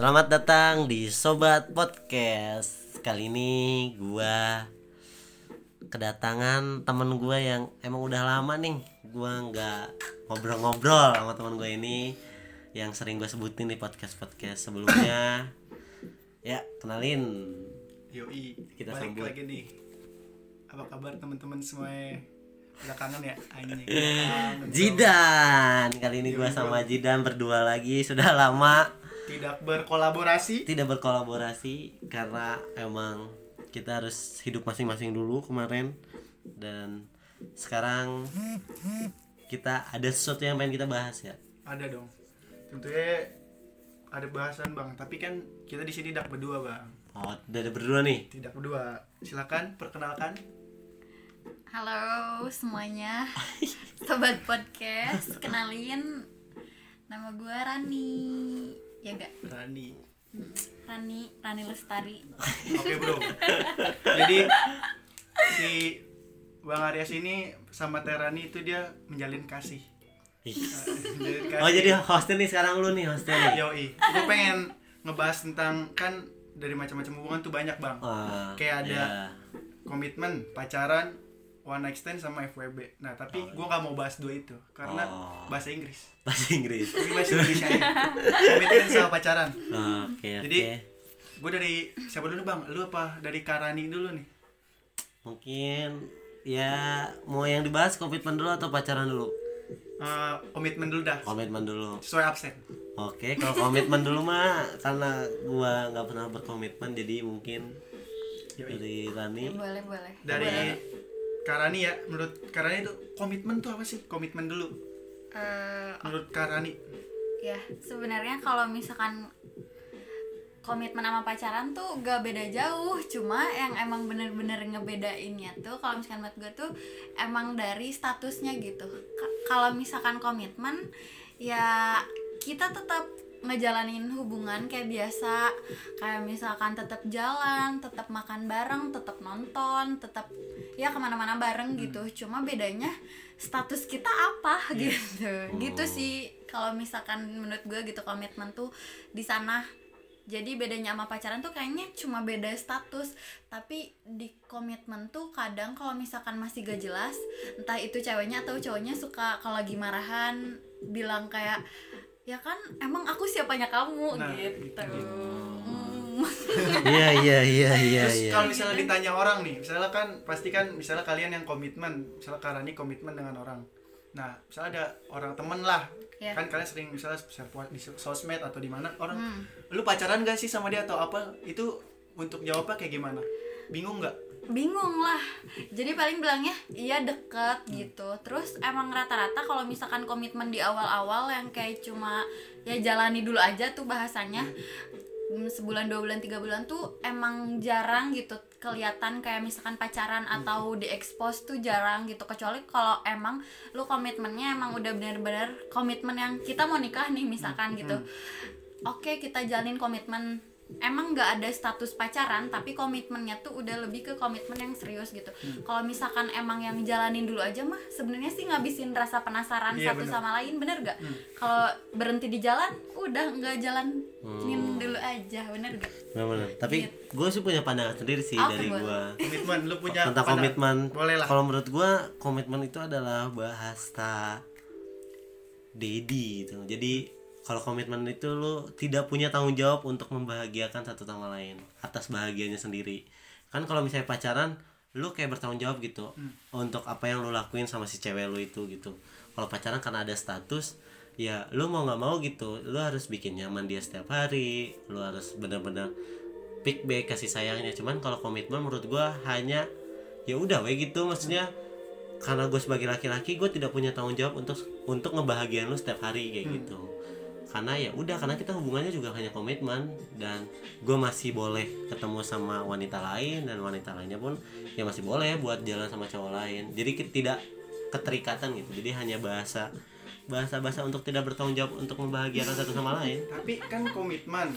Selamat datang di Sobat Podcast. Kali ini gua kedatangan temen gua yang emang udah lama nih gua nggak ngobrol-ngobrol sama temen gue ini yang sering gue sebutin di podcast-podcast sebelumnya. Ya, kenalin. Yoi, Kita balik sambut. lagi nih. Apa kabar teman-teman semua? Udah kangen ya? Anjing. Jidan. Kali ini Yoi, sama Jidan berdua lagi. Sudah lama Tidak berkolaborasi. tidak berkolaborasi karena emang kita harus hidup masing-masing dulu kemarin dan sekarang kita ada sesuatu yang pengen kita bahas ya Ada dong. Tentunya ada bahasan bang. Tapi kan kita di sini tidak berdua bang. oh udah ada berdua nih Tidak berdua. Silakan perkenalkan. Halo semuanya, sobat podcast, kenalin nama gue Rani, ya gak? Rani. Rani, Rani Lestari. Oke bro. Jadi si Bang Aryas ini sama Terani itu dia menjalin kasih. Kasih. oh jadi hostnya nih sekarang lu nih hostnya nih Yoi, gue pengen ngebahas tentang kan dari macam-macam hubungan tuh banyak bang. Wah, Kayak ada- ya. Komitmen, pacaran, one night stand sama FWB. Nah tapi gue nggak mau bahas dua itu karena Oh. bahasa Inggris. bahasa Inggris Ini bahasa Indonesia aja. Komitmen sama pacaran. Oh, oke oke Jadi gue dari siapa dulu bang? Lu apa dari Karani dulu nih? mungkin ya mau yang dibahas komitmen dulu atau pacaran dulu Eh, komitmen dulu dah. komitmen dulu Sesuai absen. Oke, kalau komitmen dulu mah karena gua nggak pernah berkomitmen jadi mungkin Yoi. dari Rani Boleh, boleh. Dari Karani ya, menurut Karani itu komitmen tuh apa sih? Komitmen dulu. Eh, Menurut Karani. ya sebenarnya kalau misalkan komitmen sama pacaran tuh gak beda jauh cuma yang emang bener-bener ngebedainnya tuh kalau misalkan buat gue tuh emang dari statusnya gitu Ka- kalau misalkan komitmen ya kita tetap ngejalanin hubungan kayak biasa. Kayak misalkan tetap jalan tetap makan bareng tetap nonton tetap ya ke mana-mana bareng gitu. Cuma bedanya status kita apa gitu. Gitu sih. Kalau misalkan menurut gue gitu komitmen tuh di sana. Jadi bedanya sama pacaran tuh kayaknya cuma beda status. Tapi di komitmen tuh kadang kalau misalkan masih gak jelas entah itu ceweknya atau cowoknya suka kalau lagi marahan bilang kayak ya kan emang aku siapanya kamu Nah, gitu, gitu. Hmm. Iya iya iya iya Terus iya. kalau misalnya ditanya orang nih, misalnya kan pasti kan misalnya kalian yang komitmen, misalnya Karani komitmen dengan orang. Nah, misalnya ada orang temen lah, Iya. kan kalian sering misalnya di sosmed atau di mana orang, Hmm. lu pacaran gak sih sama dia atau apa? Itu untuk jawabnya kayak gimana? Bingung nggak? Bingung lah. Jadi paling bilangnya iya deket gitu. Terus emang rata-rata kalau misalkan komitmen di awal-awal yang kayak cuma ya jalani dulu aja tuh bahasanya Hmm, sebulan dua bulan tiga bulan tuh emang jarang gitu kelihatan kayak misalkan pacaran atau diekspos tuh jarang gitu. Kecuali kalau emang lu komitmennya emang udah bener-bener komitmen yang kita mau nikah nih misalkan gitu. Oke kita jalin komitmen emang nggak ada status pacaran tapi komitmennya tuh udah lebih ke komitmen yang serius gitu kalau misalkan emang yang jalanin dulu aja mah sebenarnya sih ngabisin rasa penasaran Iya, satu bener. sama lain bener gak kalau berhenti di jalan udah nggak jalanin dulu aja bener gak Benar-benar. Tapi gue sih punya pandangan sendiri sih Apa, dari gua Komitmen, lu punya tentang pandangan? komitmen. Boleh lah. Kalau menurut gua komitmen itu adalah bahasa dedi gitu. Jadi kalau komitmen itu lu tidak punya tanggung jawab untuk membahagiakan satu sama lain atas bahagianya sendiri. Kan kalau misalnya pacaran lu kayak bertanggung jawab gitu untuk apa yang lu lakuin sama si cewek lu itu gitu. Kalau pacaran karena ada status ya lu mau nggak mau gitu lu harus bikin nyaman dia setiap hari lu harus bener-bener pick back kasih sayangnya. Cuman kalau komitmen menurut gua hanya ya udah we gitu. Maksudnya karena gue sebagai laki-laki gue tidak punya tanggung jawab untuk untuk ngebahagiain lu setiap hari kayak gitu karena ya udah karena kita hubungannya juga hanya komitmen dan gue masih boleh ketemu sama wanita lain dan wanita lainnya pun ya masih boleh buat jalan sama cowok lain jadi kita tidak keterikatan gitu jadi hanya bahasa bahasa bahasa untuk tidak bertanggung jawab untuk membahagiakan satu sama lain Tapi kan komitmen.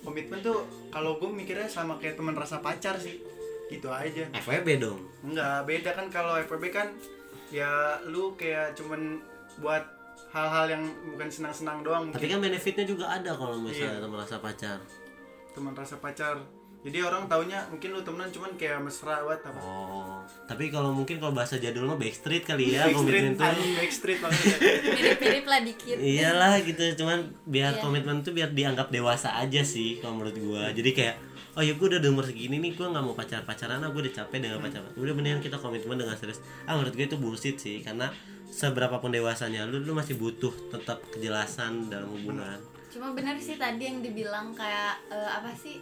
Komitmen tuh kalau gue mikirnya sama kayak teman rasa pacar sih. Gitu aja. FWB dong Enggak, beda kan kalau FWB kan ya lu kayak cuman buat hal-hal yang bukan senang-senang doang tapi mungkin. kan benefitnya juga ada kalau Iya. misalnya merasa pacar. Teman rasa pacar. Jadi orang taunya mungkin lu temenan cuman kayak mesra banget apa? Oh tapi kalau mungkin kalau bahasa jadul mah backstreet kali ya Backstreet komitmen tuh. backstreet banget ya. mirip-mirip lah dikit. Iyalah gitu cuman biar Iya. komitmen tuh biar dianggap dewasa aja sih kalau menurut gua. Jadi kayak oh ya gue udah umur segini nih gue nggak mau pacar pacaran ah gue udah capek dengan pacaran udah mendingan kita komitmen dengan serius. Ah menurut gue itu bullshit sih karena seberapapun dewasanya lu lu masih butuh tetap kejelasan dalam hubungan. Cuma bener sih tadi yang dibilang kayak eh, apa sih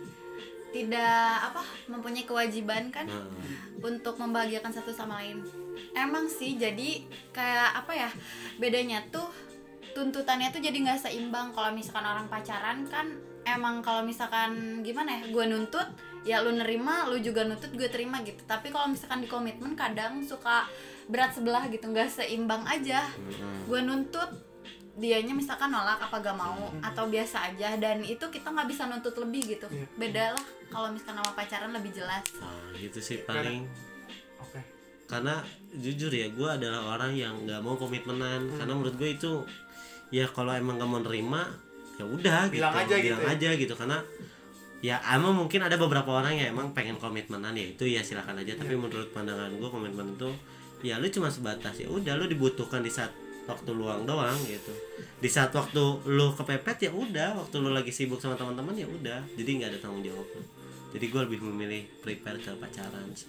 tidak apa mempunyai kewajiban kan Nah, untuk membahagiakan satu sama lain. Emang sih jadi kayak apa ya bedanya tuh tuntutannya tuh jadi nggak seimbang. Kalau misalkan orang pacaran kan emang kalau misalkan gimana ya gue nuntut ya lu nerima lu juga nuntut gue terima gitu. Tapi kalau misalkan di komitmen kadang suka berat sebelah gitu nggak seimbang aja. Mm-mm. gue nuntut dianya misalkan nolak apa gak mau atau biasa aja dan itu kita nggak bisa nuntut lebih gitu. Iya. beda lah kalau misalkan sama pacaran lebih jelas. Ah, gitu sih paling. Oke. Karena jujur ya gue adalah orang yang nggak mau komitmenan. Karena menurut gue itu ya kalau emang gak mau nerima ya udah Bilang gitu aja gitu bilang ya. aja gitu karena ya emang mungkin ada beberapa orang yang emang pengen komitmenan ya itu ya silakan aja. Tapi menurut pandangan gue komitmen itu ya lu cuma sebatas ya udah lu dibutuhkan di saat waktu luang doang gitu. Di saat waktu lu kepepet ya udah waktu lu lagi sibuk sama teman-teman ya udah. Jadi nggak ada tanggung jawab lu. jadi gue lebih memilih prepare ke pacaran sih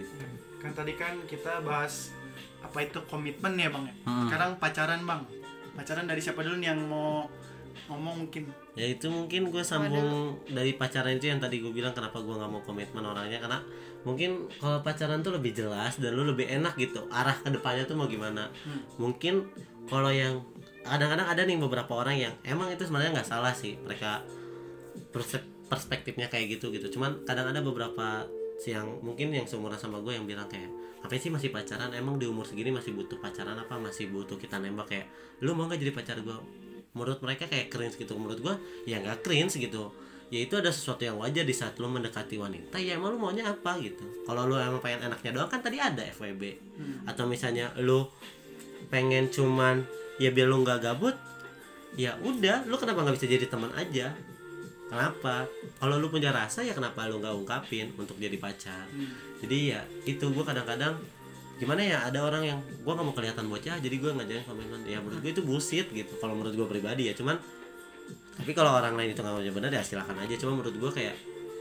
gitu. Kan tadi kan kita bahas apa itu komitmen ya bang ya? Hmm. sekarang pacaran bang. Pacaran dari siapa dulu nih yang mau ngomong mungkin? Ya itu mungkin gue sambung dari pacaran itu yang tadi gue bilang kenapa gue nggak mau komitmen orangnya karena mungkin kalau pacaran tuh lebih jelas dan lu lebih enak gitu. Arah ke depannya tuh mau gimana. Hmm. mungkin kalau yang kadang-kadang ada nih beberapa orang yang emang itu sebenarnya nggak salah sih. Mereka perspektifnya kayak gitu gitu. Cuman kadang ada beberapa yang mungkin yang seumuran sama gue yang bilang kayak apa sih masih pacaran? Emang di umur segini masih butuh pacaran apa? Masih butuh kita nembak? Kayak lu mau nggak jadi pacar gue menurut mereka kayak cringe gitu. Menurut gue ya nggak cringe gitu ya itu ada sesuatu yang wajar di saat lu mendekati wanita ya emang lu maunya apa gitu. Kalau lu emang pengen enaknya doang kan tadi ada FWB atau misalnya lu pengen cuman ya biar lu nggak gabut ya udah lu kenapa nggak bisa jadi teman aja? Kenapa? Kalau lu punya rasa ya kenapa lu nggak ungkapin untuk jadi pacar? Jadi ya itu gue kadang-kadang gimana ya ada orang yang gue nggak mau kelihatan bocah jadi gue ngajarin komitmen ya menurut gue itu bullshit gitu kalau menurut gue pribadi ya. Cuman tapi kalau orang lain itu nggak mau benar ya silakan aja. Cuma menurut gue kayak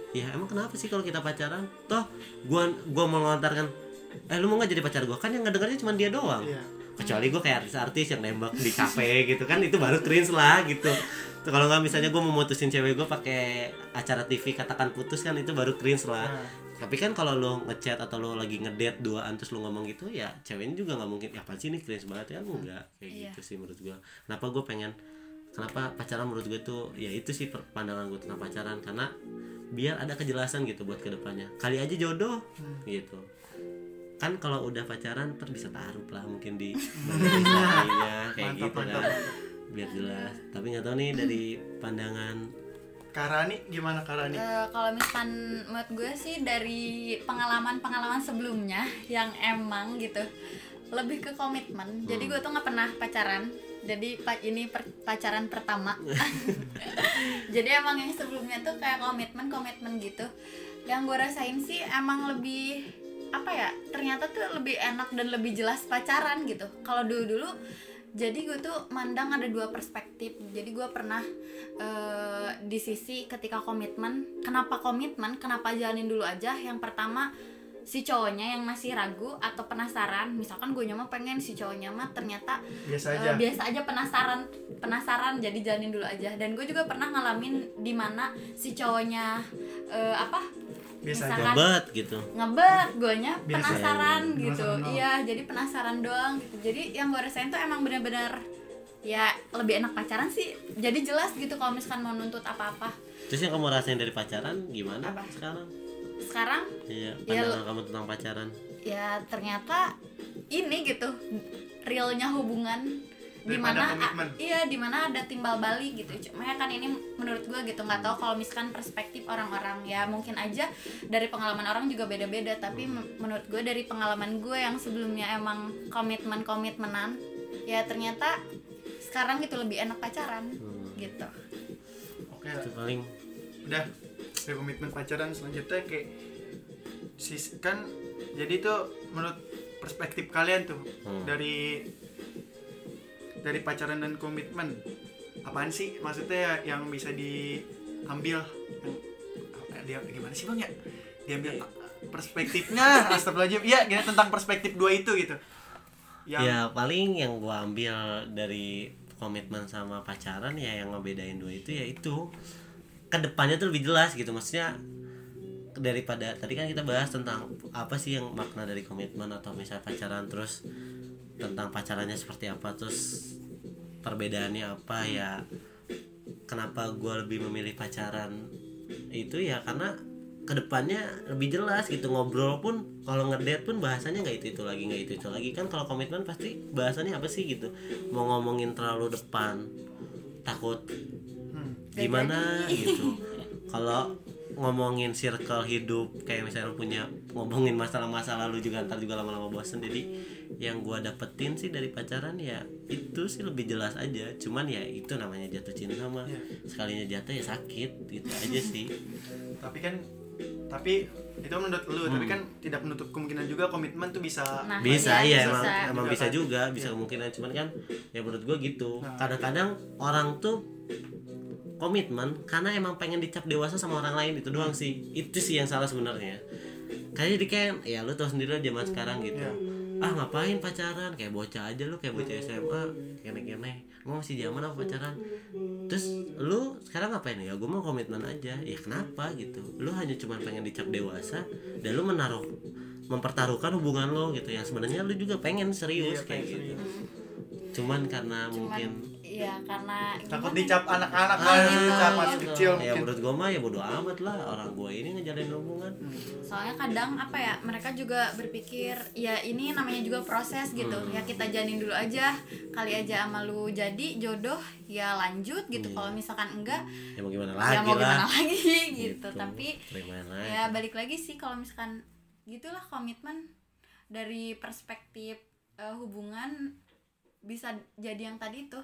ya emang kenapa sih kalau kita pacaran? Toh gue gua mau melontarkan eh lu mau nggak jadi pacar gue kan yang ngedengarnya cuma dia doang. Iya. kecuali gue kayak artis-artis yang nembak di kafe gitu kan itu baru cringe lah gitu. Tuh, kalau nggak misalnya gue mau mutusin cewek gue pakai acara TV katakan putus kan itu baru cringe lah. Nah, tapi kan kalau lo ngechat atau lo lagi ngedate duaan terus lo ngomong gitu ya ceweknya juga nggak mungkin ya apa sih ini cringe banget ya? Enggak kayak Iya. gitu sih menurut gue kenapa gue pengen kenapa pacaran menurut gue tuh ya itu sih per- pandangan gue tentang pacaran. Karena biar ada kejelasan gitu buat ke depannya. Kali aja jodoh gitu. Kan kalau udah pacaran ter bisa taruh lah mungkin di lainnya kayak Mantap, gitu mantap. kan. biar jelas. Tapi nggak tahu nih dari pandangan Karani gimana Karani? Eh, kalau misalkan menurut gue sih dari pengalaman-pengalaman sebelumnya yang emang gitu lebih ke komitmen. Jadi gue tuh nggak pernah pacaran. Jadi ini pacaran pertama. Jadi emang yang sebelumnya tuh kayak komitmen komitmen gitu. Yang gue rasain sih emang lebih apa ya? Ternyata tuh lebih enak dan lebih jelas pacaran gitu. Kalau dulu dulu jadi gue tuh mandang ada dua perspektif jadi gue pernah eh, di sisi ketika komitmen kenapa komitmen kenapa jalanin dulu aja yang pertama si cowoknya yang masih ragu atau penasaran misalkan gue nyama pengen si cowoknya mah ternyata biasa eh, aja. biasa aja penasaran penasaran jadi jalanin dulu aja. Dan gue juga pernah ngalamin di mana si cowoknya eh, apa biasa aja. misalkan- ngebet gitu. ngebet guanya Biasa. penasaran Penasaran gitu iya jadi penasaran doang gitu. Jadi yang gue rasain tuh emang bener-bener ya lebih enak pacaran sih. Jadi jelas gitu kalau misalkan mau nuntut apa-apa. Terus yang kamu rasain dari pacaran gimana Apa? sekarang sekarang? Iya Ya, pandangan kamu tentang pacaran. Ya ternyata ini gitu realnya hubungan Daripada di mana a- iya di mana ada timbal balik gitu. Cuma ya kan ini menurut gue gitu nggak tahu kalau misalkan perspektif orang-orang. Ya mungkin aja dari pengalaman orang juga beda-beda tapi men- menurut gue dari pengalaman gue yang sebelumnya emang komitmen komitmenan ya ternyata sekarang gitu lebih enak pacaran Hmm. gitu. Oke. Itu paling udah dari komitmen pacaran selanjutnya kayak sis kan jadi tuh menurut perspektif kalian tuh Hmm. dari dari pacaran dan komitmen apaan sih? Maksudnya yang bisa diambil yang, dia gimana sih bang ya? Diambil perspektifnya astagfirullahaladzim. Iya gini tentang perspektif dua itu gitu. Yang ya paling yang gua ambil dari komitmen sama pacaran ya yang ngebedain dua itu ya itu ke depannya tuh lebih jelas gitu. Maksudnya daripada tadi kan kita bahas tentang apa sih yang makna dari komitmen atau misalnya pacaran terus tentang pacarannya seperti apa terus perbedaannya apa ya kenapa gua lebih memilih pacaran itu ya karena ke depannya lebih jelas gitu. Ngobrol pun kalau ngedate pun bahasanya nggak itu itu lagi nggak itu itu lagi. Kan kalau komitmen pasti bahasannya apa sih gitu? Mau ngomongin terlalu depan takut gimana gitu. Kalau ngomongin circle hidup kayak misalnya lu punya ngomongin masalah masa lalu juga ntar juga lama-lama bosen. Jadi yang gua dapetin sih dari pacaran ya itu sih lebih jelas aja. Cuman ya itu namanya jatuh cinta mah. Iya. sekalinya jatuh ya sakit gitu aja sih. Tapi kan tapi itu menurut lu tapi kan tidak menutup kemungkinan juga komitmen tuh bisa Nah, bisa iya, iya bisa. emang emang Juga bisa kan? juga bisa kemungkinan. Cuman kan ya menurut gua gitu. Nah. kadang-kadang orang tuh komitmen karena emang pengen dicap dewasa sama orang lain itu doang sih. Itu sih yang salah sebenarnya. Kayaknya di kan ya lu tau sendiri lah zaman sekarang gitu. Iya. ah ngapain pacaran? Kayak bocah aja lu kayak bocah SMA kene-kene. Lu masih zaman apa pacaran? Terus lu sekarang ngapain ya? Gue mau komitmen aja. Ya kenapa gitu? Lu hanya cuma pengen dicap dewasa dan lu menaruh mempertaruhkan hubungan lo gitu. Yang sebenarnya lu juga pengen serius Iya, kayak pengen gitu cuman karena cuman mungkin iya karena takut dicap anak-anak Ah, kan gitu. dicap masih gitu. kecil ya mungkin menurut gue mah ya bodo amat lah orang gue ini ngejalin hubungan soalnya kadang apa ya mereka juga berpikir ya ini namanya juga proses gitu Hmm. ya kita jalin dulu aja kali aja sama lu jadi jodoh ya lanjut gitu Iya. kalau misalkan enggak ya mau gimana lagi ya mau gimana lah lagi gitu, tapi terimain aja. ya balik lagi sih kalau misalkan gitulah komitmen dari perspektif eh, hubungan bisa jadi yang tadi tuh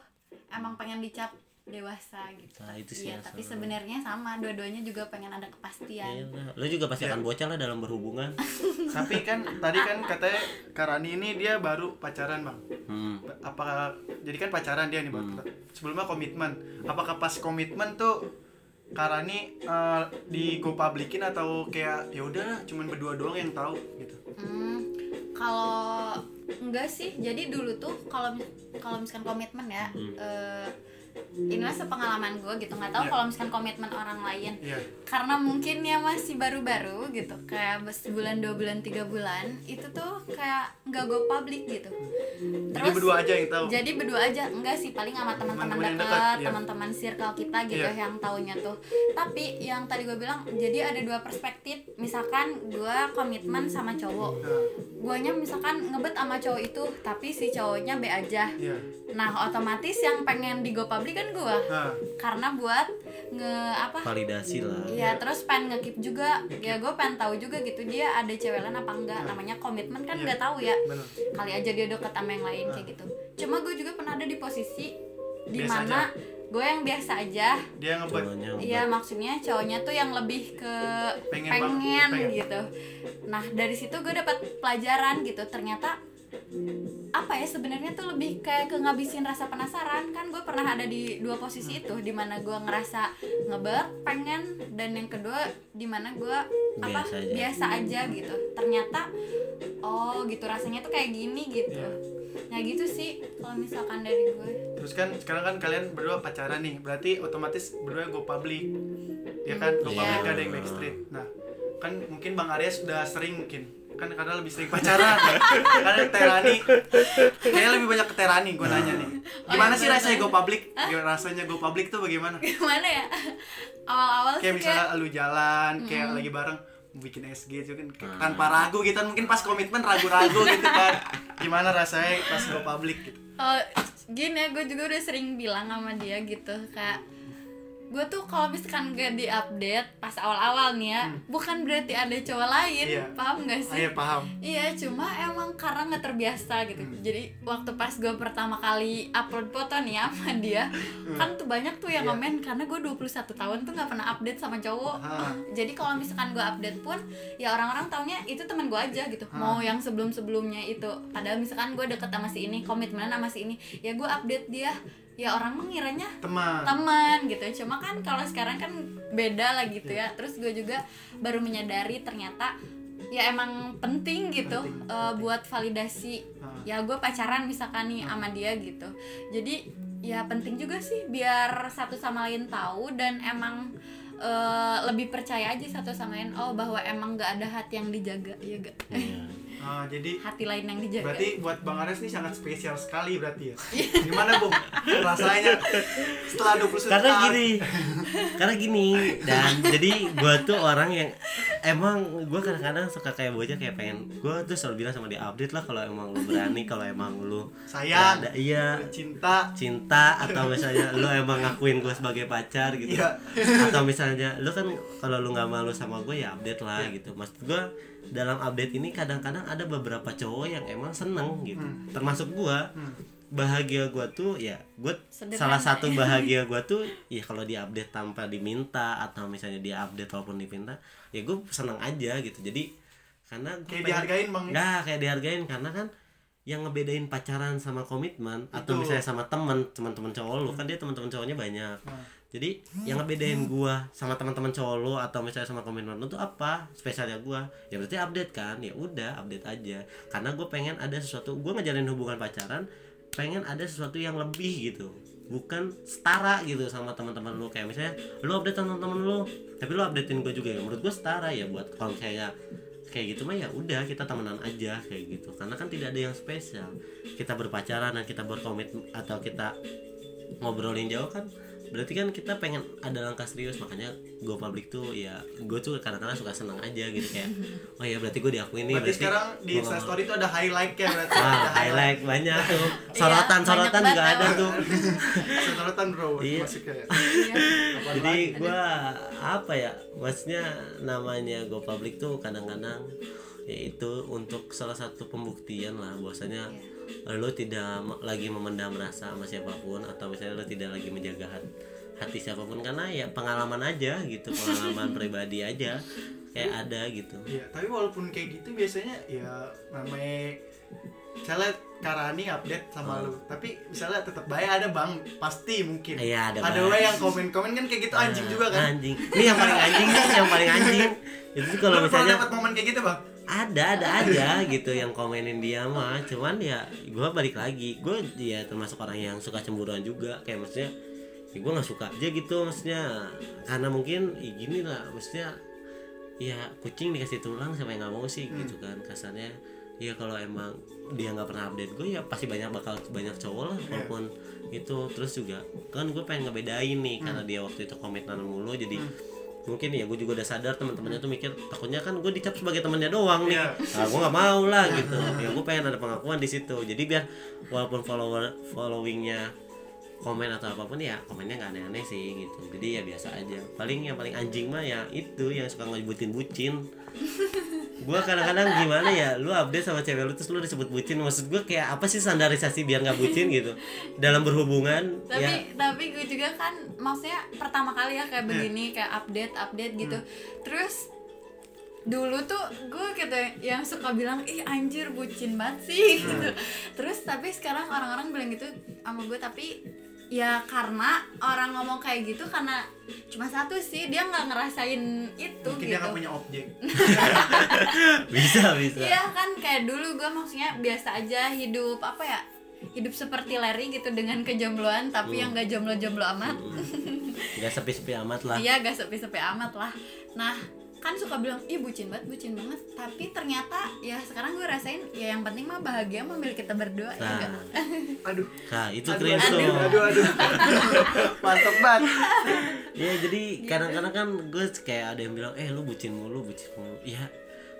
emang pengen dicap dewasa gitu. Nah, itu sih Iya, yang tapi sebenarnya sama dua-duanya juga pengen ada kepastian. Iya lah. lu juga pasti akan bocah lah dalam berhubungan. Tapi kan tadi kan katanya Karani ini dia baru pacaran bang. Hmm. apakah jadi kan pacaran dia nih bang. Sebelumnya komitmen. Apakah pas komitmen tuh Karani eh, di go publikin atau kayak ya udah cuman berdua doang yang tahu gitu? Hmm, kalau enggak sih jadi dulu tuh kalau kalau misalkan komitmen ya eh, ini mah sepengalaman gue gitu nggak tahu Iya. kalau misalkan komitmen orang lain. Iya. Karena mungkin ya masih baru-baru gitu kayak sebulan dua bulan tiga bulan itu tuh kayak nggak go public gitu. Jadi berdua aja yang tahu? Jadi berdua aja enggak sih paling sama teman-teman dekat iya. teman-teman circle kita gitu Iya. yang taunya tuh. Tapi yang tadi gue bilang jadi ada dua perspektif. Misalkan gue komitmen sama cowok. Nah, guanya misalkan ngebet sama cowok itu tapi si cowoknya B aja. Iya. Nah otomatis yang pengen di go public kan gue nah karena buat nge apa? Validasi lah. Iya terus pengen ngekip juga. Ya gue pengen tahu juga gitu dia ada cewek lain apa enggak? Namanya komitmen kan Iya. nggak tahu ya. Bener. Kali aja dia deket sama yang lain kayak gitu. Cuma gue juga pernah ada di posisi Biasa di mana gue yang biasa aja. Dia Cowoknya Iya maksudnya cowoknya tuh yang lebih ke Pengen pengen, banget, pengen. gitu. Nah dari situ gue dapat pelajaran gitu. Ternyata apa ya sebenarnya tuh lebih kayak ke ngabisin rasa penasaran. Kan gue pernah ada di dua posisi itu di mana gue ngerasa ngebet pengen dan yang kedua di mana gue apa Biasa aja. biasa aja gitu. Ternyata oh gitu rasanya tuh kayak gini gitu. Iya. nah gitu sih kalau misalkan dari gue terus kan sekarang kan kalian berdua pacaran nih berarti otomatis berdua go public. Ya kan? Go Iya. public gak ada yang backstreet. Nah kan mungkin bang Arya sudah sering mungkin kan karena lebih sering pacaran. Karena Terani. Kayaknya lebih banyak ke Terani gue nanya nih. Gimana iya, sih bener. rasanya go public? Gimana rasanya go public tuh bagaimana? Gimana ya? Awal-awal kayak misalnya lu jalan kayak lagi bareng bikin SG gitu kan kayak tanpa ragu gitu kan. Mungkin pas komitmen ragu-ragu gitu kan. Gimana rasanya pas go public gitu? Oh, gini ya, gue juga udah sering bilang sama dia gitu kayak gue tuh kalau misalkan gak diupdate pas awal-awal nih ya bukan berarti ada cowok lain Hmm. Iya. paham gak Ah, sih iya paham Iya, cuma emang karena nggak terbiasa gitu. Hmm. Jadi waktu pas gue pertama kali upload foto nih ya sama dia, kan tuh banyak tuh yang Iya. komen karena gue 21 tahun tuh nggak pernah update sama cowok. Ah. Jadi kalau misalkan gue update pun, ya orang-orang taunya itu teman gue aja gitu. Ah. Mau yang sebelum-sebelumnya itu. Padahal misalkan gue deket sama si ini, komitmen sama si ini, ya gue update dia. Ya orang mengiranya teman teman gitu cuma kan kalau sekarang kan beda lah gitu ya. Terus gue juga baru menyadari ternyata ya emang penting gitu Penting, eh, buat validasi. Ah. ya gue pacaran misalkan nih sama dia gitu. Jadi ya penting juga sih biar satu sama lain tahu dan emang eh, lebih percaya aja satu sama lain oh bahwa emang nggak ada hati yang dijaga ya gak Iya. Ah, jadi hati lain yang dijaga. berarti buat bang Ares nih sangat spesial sekali berarti ya. Iya. gimana bung? Rasanya setelah 21 karena tahun gini karena gini dan jadi gue tuh orang yang emang gue kadang-kadang suka kayak bocah kayak pengen gue tuh selalu bilang sama dia update lah kalau emang lu berani kalau emang lu sayang ada iya cinta. cinta atau misalnya lu emang ngakuin gue sebagai pacar gitu. Iya. atau misalnya lu kan kalau lu nggak malu sama gue ya update lah Iya. gitu. Maksud gue dalam update ini kadang-kadang ada beberapa cowok yang emang seneng gitu Hmm. termasuk gue bahagia gue tuh ya gue Sederhana salah satu ya. bahagia gue tuh ya kalau dia update tanpa diminta atau misalnya dia update walaupun diminta ya gue seneng aja gitu jadi karena gua kayak pengen- dihargain bang ya? Nggak, kayak dihargain karena kan yang ngebedain pacaran sama komitmen atau misalnya sama temen teman-teman cowok lu kan dia teman-teman cowoknya banyak Nah. Jadi yang ngebedain gua sama teman-teman lu atau misalnya sama komitmen lu tuh apa? Spesialnya gua. Ya berarti update kan? Ya udah update aja. Karena gue pengen ada sesuatu gua ngejalin hubungan pacaran pengen ada sesuatu yang lebih gitu. Bukan setara gitu sama teman-teman lu kayak misalnya lu update sama teman lu tapi lu updatein gue juga ya. Menurut gue setara ya buat kalau misalnya kayak gitu mah ya udah kita temenan aja kayak gitu. Karena kan tidak ada yang spesial. Kita berpacaran dan kita berkomit atau kita ngobrolin jauh kan berarti kan kita pengen ada langkah serius makanya go public tuh ya gue tuh kadang-kadang suka senang aja gitu kayak oh ya berarti gue diakuin nih berarti sekarang di Instastory itu ada highlight ya berarti Wah, ada highlight. banyak tuh. Iya, sorotan-sorotan banyak juga banget ada tuh. Sorotan bro Iya. masih kayak Iya. jadi gua apa ya maksudnya namanya go public tuh kadang-kadang yaitu untuk salah satu pembuktian lah bahwasanya lo tidak lagi memendam rasa sama siapa pun atau misalnya lo tidak lagi menjaga hat- hati siapa pun karena ya pengalaman aja gitu pengalaman pribadi aja kayak ada gitu Iya, tapi walaupun kayak gitu biasanya ya namanya misalnya Karani update sama lu, tapi misalnya tetap baik ada bang, pasti mungkin. Iya, ada Ada we yang komen-komen kan kayak gitu anjing Nah, juga kan. anjing ini yang paling anjing nih yang paling anjing itu kalau misalnya dapat momen kayak gitu bang? Ada ada aja gitu yang komenin dia mah. Cuman ya gue balik lagi. Gue ya termasuk orang yang suka cemburuan juga. Kayak maksudnya ya gue nggak suka aja gitu maksudnya. Karena mungkin ya gini lah maksudnya ya kucing dikasih tulang siapa yang nggak mau sih gitu kan. Kasarnya ya kalau emang dia nggak pernah update gue ya pasti banyak bakal banyak cowok lah walaupun itu. Terus juga kan gue pengen ngebedain nih karena dia waktu itu komitmen mulu jadi mungkin ya gue juga udah sadar teman-temannya tuh mikir takutnya kan gue dicap sebagai temannya doang nih. Iya. nah, gue nggak mau lah gitu. Ya gue pengen ada pengakuan di situ. Jadi biar walaupun follower followingnya komen atau apa pun ya komennya nggak aneh-aneh sih gitu. Jadi ya biasa aja. Paling yang paling anjing mah ya itu yang suka ngebutin bucin gue kadang-kadang gimana ya lu update sama cewek lu terus lu disebut bucin. Maksud gue kayak apa sih standarisasi biar nggak bucin gitu? Dalam berhubungan tapi ya. tapi gue juga kan maksudnya pertama kali ya kayak begini kayak update update gitu. Terus dulu tuh gue gitu yang suka bilang ih anjir bucin banget sih gitu. Terus tapi sekarang orang-orang bilang gitu sama gue tapi ya karena orang ngomong kayak gitu karena cuma satu sih dia nggak ngerasain itu Mungkin dia gitu. nggak punya objek. bisa bisa. Iya kan kayak dulu gue maksudnya biasa aja hidup apa ya hidup seperti Larry gitu dengan kejombloan tapi yang gak jomblo-jomblo amat. Nggak sepi-sepi amat lah. Iya gak sepi-sepi amat lah. Nah kan suka bilang ih bucin banget bucin banget tapi ternyata ya sekarang gue rasain ya yang penting mah bahagia memiliki kita berdua ya nah, enggak Aduh. nah itu Aduh, keren aduh, tuh aduh, aduh. Mantep banget. ya jadi kadang-kadang kan gue kayak ada yang bilang eh lu bucin mulu bucin mulu ya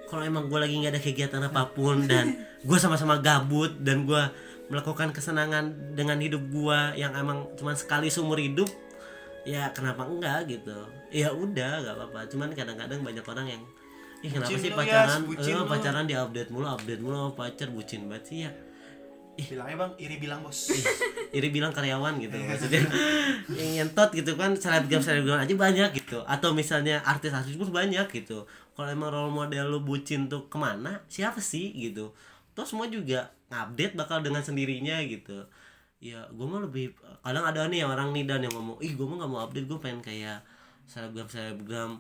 kalau emang gue lagi nggak ada kegiatan apa pun dan gue sama-sama gabut dan gue melakukan kesenangan dengan hidup gue yang emang cuma sekali seumur hidup ya kenapa enggak gitu? Ya udah gak apa-apa. Cuman kadang-kadang banyak orang yang ih kenapa Bucin sih pacaran? bucin eh, lu." pacaran di update mulu update mulu pacar bucin banget sih ya. Bilangnya bang iri bilang bos. Ih, iri bilang karyawan gitu maksudnya. Yang nyentot gitu kan selebgram selebgram aja banyak gitu. Atau misalnya artis-artis pun banyak gitu. Kalau emang role model lu bucin tuh ke mana? Siapa sih gitu? Terus semua juga ngupdate bakal dengan sendirinya gitu ya gue mah lebih kadang ada nih yang orang nih dan yang ngomong ih gue mah gak mau update gue pengen kayak selebgram selebgram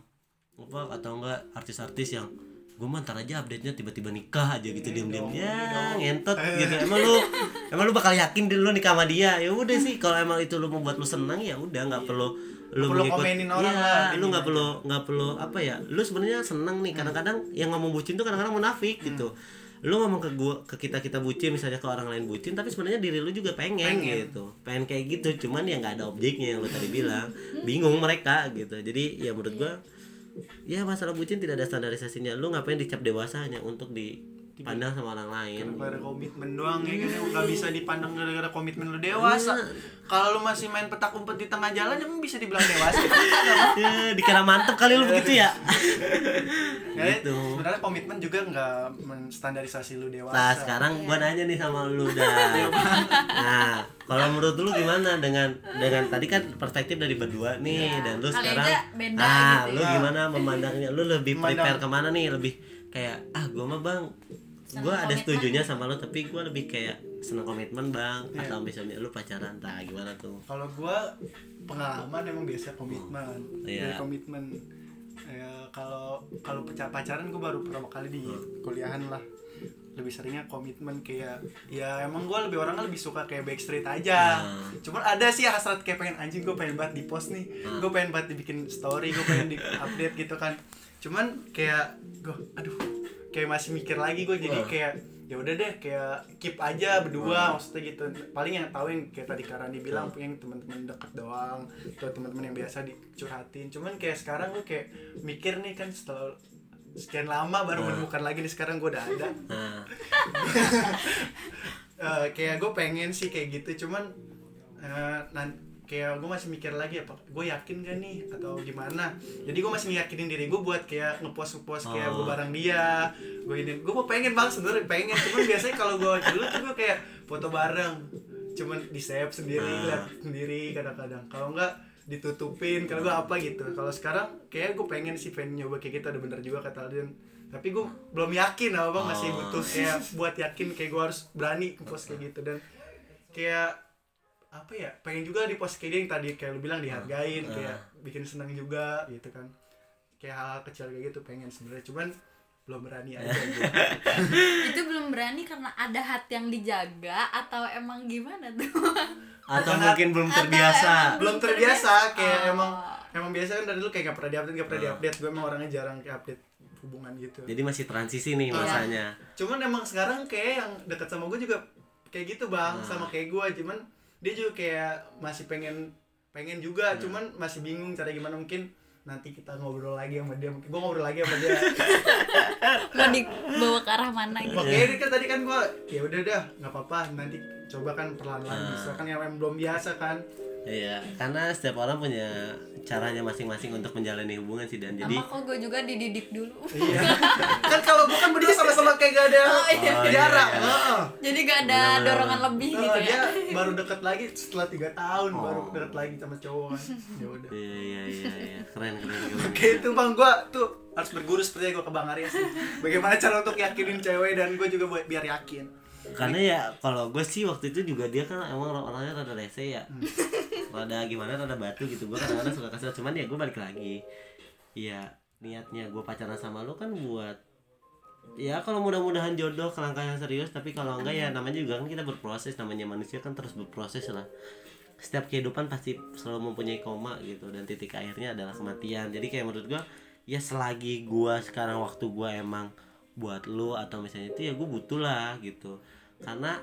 apa atau enggak artis-artis yang gue mah ntar aja update nya tiba-tiba nikah aja gitu diam-diam. ya ngentot gitu emang lu emang lu bakal yakin deh lu nikah sama dia? Ya udah sih kalau emang itu lu membuat lu senang ya udah nggak perlu lu perlu mengikut- komenin orang Iya, lah, lu nggak gini perlu nggak perlu apa ya lu sebenarnya seneng nih kadang-kadang yang ngomong bucin tuh kadang-kadang munafik gitu lu ngomong ke gua ke kita kita bucin misalnya ke orang lain bucin tapi sebenarnya diri lu juga pengen, gitu. Pengen kayak gitu cuman ya nggak ada objeknya yang lu tadi bilang. Bingung mereka gitu. Jadi ya menurut gua ya masalah bucin tidak ada standarisasinya. Lu ngapain dicap dewasa hanya untuk dipandang sama orang lain. gara-gara komitmen doang ya kan? Nggak bisa dipandang gara-gara komitmen lu dewasa. Kalau lu masih main petak umpet di tengah jalan emang bisa dibilang dewasa? Ya dikira mantep kali lu begitu ya? Ya, Gitu. sebenarnya komitmen juga nggak menstandarisasi lu dewasa. Nah sekarang gua nanya nih sama lu dah. Nah kalau menurut lu gimana dengan dengan tadi kan perspektif dari berdua nih dan lu Kali sekarang, nah gitu lu ya. gimana memandangnya? Lu lebih Memandang- prepare ke mana nih? Lebih kayak ah gua mah bang, gua ada setujunya sama lu tapi gua lebih kayak seneng komitmen bang. Iya. atau misalnya lu pacaran tak gimana tuh? kalau gua pengalaman emang biasa komitmen. Iya. dari komitmen. Ya kalau kalau pacar- pacaran gua baru pertama kali di kuliahan lah. Lebih seringnya komitmen kayak ya emang gua lebih orangnya lebih suka kayak backstreet aja. Hmm. cuman ada sih hasrat kayak pengen anjing gue pengen banget di post nih gue pengen banget dibikin story gue pengen di update gitu kan. Cuman kayak gue aduh kayak masih mikir lagi gue jadi kayak ya udah deh kayak keep aja berdua maksudnya gitu. Paling yang tahu yang kayak tadi Karani bilang punya teman-teman deket doang atau teman-teman yang biasa dicurhatin. Cuman kayak sekarang gue kayak mikir nih kan setelah sekian lama baru menemukan lagi nih sekarang gue udah ada. Nah, Eh, kayak gue pengen sih kayak gitu cuman eh, nan kayak gue masih mikir lagi apa gue yakin gak nih atau gimana jadi gue masih ngiyakinin diri gue buat kayak ngepost ngepost kayak gue Oh. bareng dia gue ini gue mau pengen banget sebenarnya pengen cuman biasanya kalau gue dulu tuh gue kayak foto bareng cuman di save sendiri Ah. lihat sendiri kadang-kadang kalau enggak ditutupin kalau gue apa gitu kalau sekarang kayak gue pengen sih pengen nyoba kayak gitu ada bener juga kata Aldian tapi gue belum yakin apa masih Oh. butuh kayak buat yakin kayak gue harus berani post kayak gitu dan kayak apa ya pengen juga di post kayak dia yang tadi kayak lu bilang dihargain Ah. kayak bikin seneng juga gitu kan kayak hal, kecil kayak gitu pengen sebenarnya cuman belum berani aja gua. itu belum berani karena ada hati yang dijaga atau emang gimana tuh atau Bukan mungkin belum terbiasa. belum terbiasa kayak Oh. emang emang biasa kan dari dulu kayak gak pernah diupdate gak pernah Ah. diupdate gue emang orangnya jarang kayak update hubungan gitu Jadi masih transisi nih Iya. masanya. cuman emang sekarang kayak yang dekat sama gue juga kayak gitu bang Nah. sama kayak gue cuman dia juga kayak masih pengen pengen juga cuman masih bingung cara gimana. Mungkin nanti kita ngobrol lagi sama dia. Mungkin gue ngobrol lagi sama dia. Mau dibawa ke arah mana gitu? Makanya ini kan tadi kan gue ya udah dah nggak apa-apa. Nanti coba kan perlahan-lahan Ah. bisa. Kan yang belum biasa kan Iya, karena setiap orang punya caranya masing-masing untuk menjalani hubungan sih dan jadi sama kok gue juga dididik dulu iya kan kalau gue kan berdua sama-sama kayak gak ada Oh, iya. Oh, iya, jarak iya. Heeh. jadi gak ada Bener-bener. dorongan lebih Oh, gitu dia ya baru deket lagi setelah tiga tahun Oh. baru deket lagi sama cowok kan ya udah Iya iya iya iya keren keren keren. Oke itu bang gua tuh harus berguru seperti gua ke bang Arya sih. Bagaimana cara untuk yakinin cewek dan gue juga buat biar yakin. Karena ya kalau gue sih waktu itu juga dia kan emang orangnya rada rese ya. Rada gimana rada batu gitu. Gue kadang-kadang suka kasar cuman ya gue balik lagi. Iya niatnya gue pacaran sama lu kan buat ya kalau mudah-mudahan jodoh ke langkah yang serius tapi kalau enggak ya namanya juga kan kita berproses namanya manusia kan terus berproses lah setiap kehidupan pasti selalu mempunyai koma gitu dan titik akhirnya adalah kematian jadi kayak menurut gua ya selagi gua sekarang waktu gua emang buat lu atau misalnya itu ya gue butuh lah gitu. Karena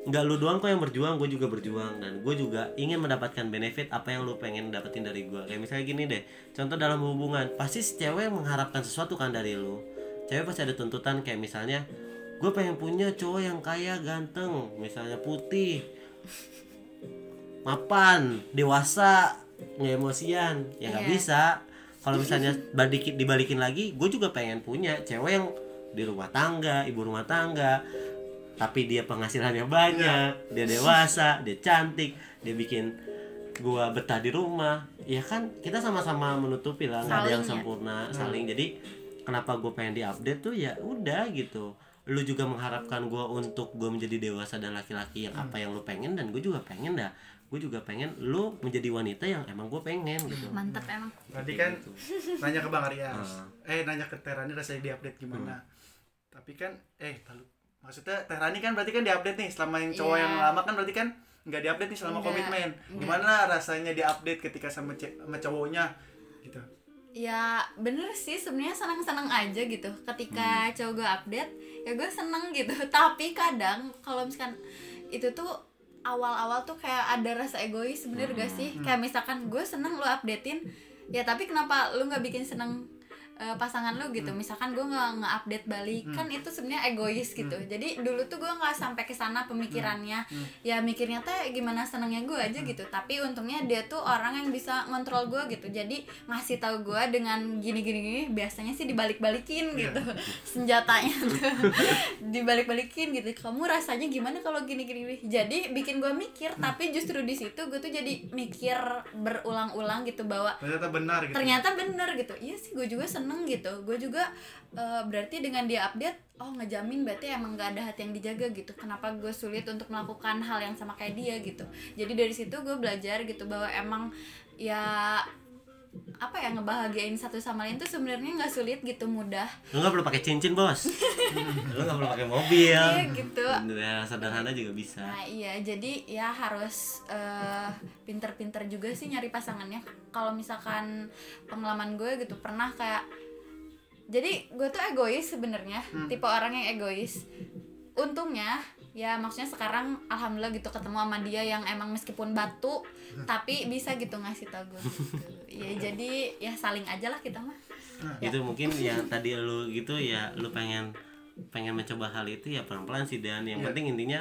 nggak lu doang kok yang berjuang gue juga berjuang dan gue juga ingin mendapatkan benefit apa yang lu pengen dapetin dari gue kayak misalnya gini deh contoh dalam hubungan pasti si cewek mengharapkan sesuatu kan dari lu. Cewek pasti ada tuntutan kayak misalnya gue pengen punya cowok yang kaya ganteng misalnya putih mapan dewasa nggak emosian. Ya nggak Iya. bisa. Kalau misalnya balik dibalikin lagi gue juga pengen punya cewek yang di rumah tangga ibu rumah tangga. Tapi dia penghasilannya banyak dia dewasa dia cantik dia bikin gua betah di rumah. Ya kan kita sama-sama menutupi lah nggak ada yang ya. sempurna saling. Jadi kenapa gue pengen diupdate tuh ya udah gitu. Lu juga mengharapkan gua untuk gue menjadi dewasa dan laki-laki yang apa yang lu pengen dan gue juga pengen dah. Gue juga pengen lu menjadi wanita yang emang gue pengen gitu. Mantap emang. Tadi kan nanya ke Bang Arias. Ah. Eh nanya ke Terani rasanya diupdate gimana. Tapi kan eh lalu maksudnya Terani kan berarti kan diupdate nih selama yang cowok Iya. yang lama kan berarti kan nggak diupdate nih selama Nggak, komitmen. Gimana rasanya diupdate ketika sama sama cowoknya gitu. ya bener sih sebenarnya senang-senang aja gitu. Ketika cowok gue update ya gue seneng gitu. Tapi kadang kalau misalkan itu tuh awal-awal tuh kayak ada rasa egois bener gak sih? Kayak misalkan gue seneng lu updatein ya tapi kenapa lu nggak bikin seneng eh, pasangan lu gitu. Misalkan gue nggak nge-update balik kan itu sebenarnya egois gitu. Jadi dulu tuh gue nggak sampai ke sana pemikirannya. Ya mikirnya teh gimana senangnya gue aja gitu. Tapi untungnya dia tuh orang yang bisa ngontrol gue gitu. Jadi ngasih tahu gue dengan gini gini gini biasanya sih dibalik-balikin gitu. Senjatanya tuh. Dibalik-balikin gitu. Kamu rasanya gimana kalau gini gini jadi bikin gue mikir tapi justru di situ gue tuh jadi mikir berulang-ulang gitu bahwa Ternyata benar gitu. ternyata bener gitu. Iya sih gue juga seneng gitu. Gue juga eh, berarti dengan dia update oh ngejamin berarti emang gak ada hati yang dijaga gitu. Kenapa gue sulit untuk melakukan hal yang sama kayak dia gitu. Jadi dari situ gue belajar gitu bahwa emang ya apa ya ngebahagiain satu sama lain tuh sebenarnya nggak sulit gitu mudah. Lu nggak perlu pakai cincin bos. Lu nggak perlu pakai mobil. Iya gitu. Ya, sederhana juga bisa. Nah iya jadi ya harus eh, pinter-pinter juga sih nyari pasangannya. Kalau misalkan pengalaman gue gitu pernah kayak Jadi gue tuh egois sebenarnya Tipe orang yang egois. Untungnya ya maksudnya sekarang alhamdulillah gitu ketemu sama dia yang emang meskipun batu tapi bisa gitu ngasih tau gue gitu. ya jadi ya saling aja lah kita mah itu mungkin yang tadi lu gitu ya lu pengen pengen mencoba hal itu ya pelan-pelan sih dan yang Iya. penting intinya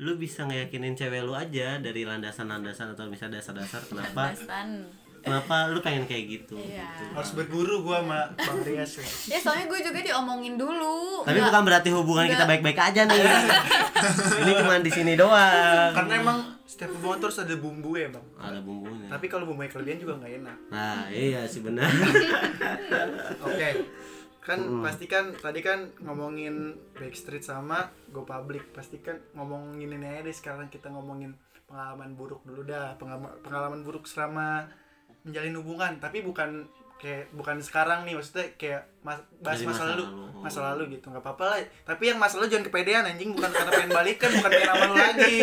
lu bisa ngeyakinin cewek lu aja dari landasan-landasan atau misalnya dasar-dasar kenapa Basan. Kenapa lu pengen kayak gitu Iya. Harus berguru gua sama Bang Rias ya. ya soalnya gue juga diomongin dulu tapi Nggak- bukan berarti hubungan kita baik-baik aja nih ini cuma di sini doang Karena emang setiap hubungan terus ada bumbu ya bang. ada bumbunya Tapi kalau bumbunya kelebihan juga nggak enak. nah iya sih benar Oke. Kan pasti kan tadi kan ngomongin Backstreet sama Go Public. Pasti kan ngomongin ini aja deh sekarang kita ngomongin pengalaman buruk dulu dah. Pengalaman, pengalaman buruk selama menjalin hubungan, tapi bukan kayak bukan sekarang nih maksudnya kayak mas, bahas masa, masa lalu. masa lalu gitu nggak apa-apa lah. Tapi yang masa lalu jangan kepedean anjing bukan karena pengen balikan bukan pengen sama lu lagi.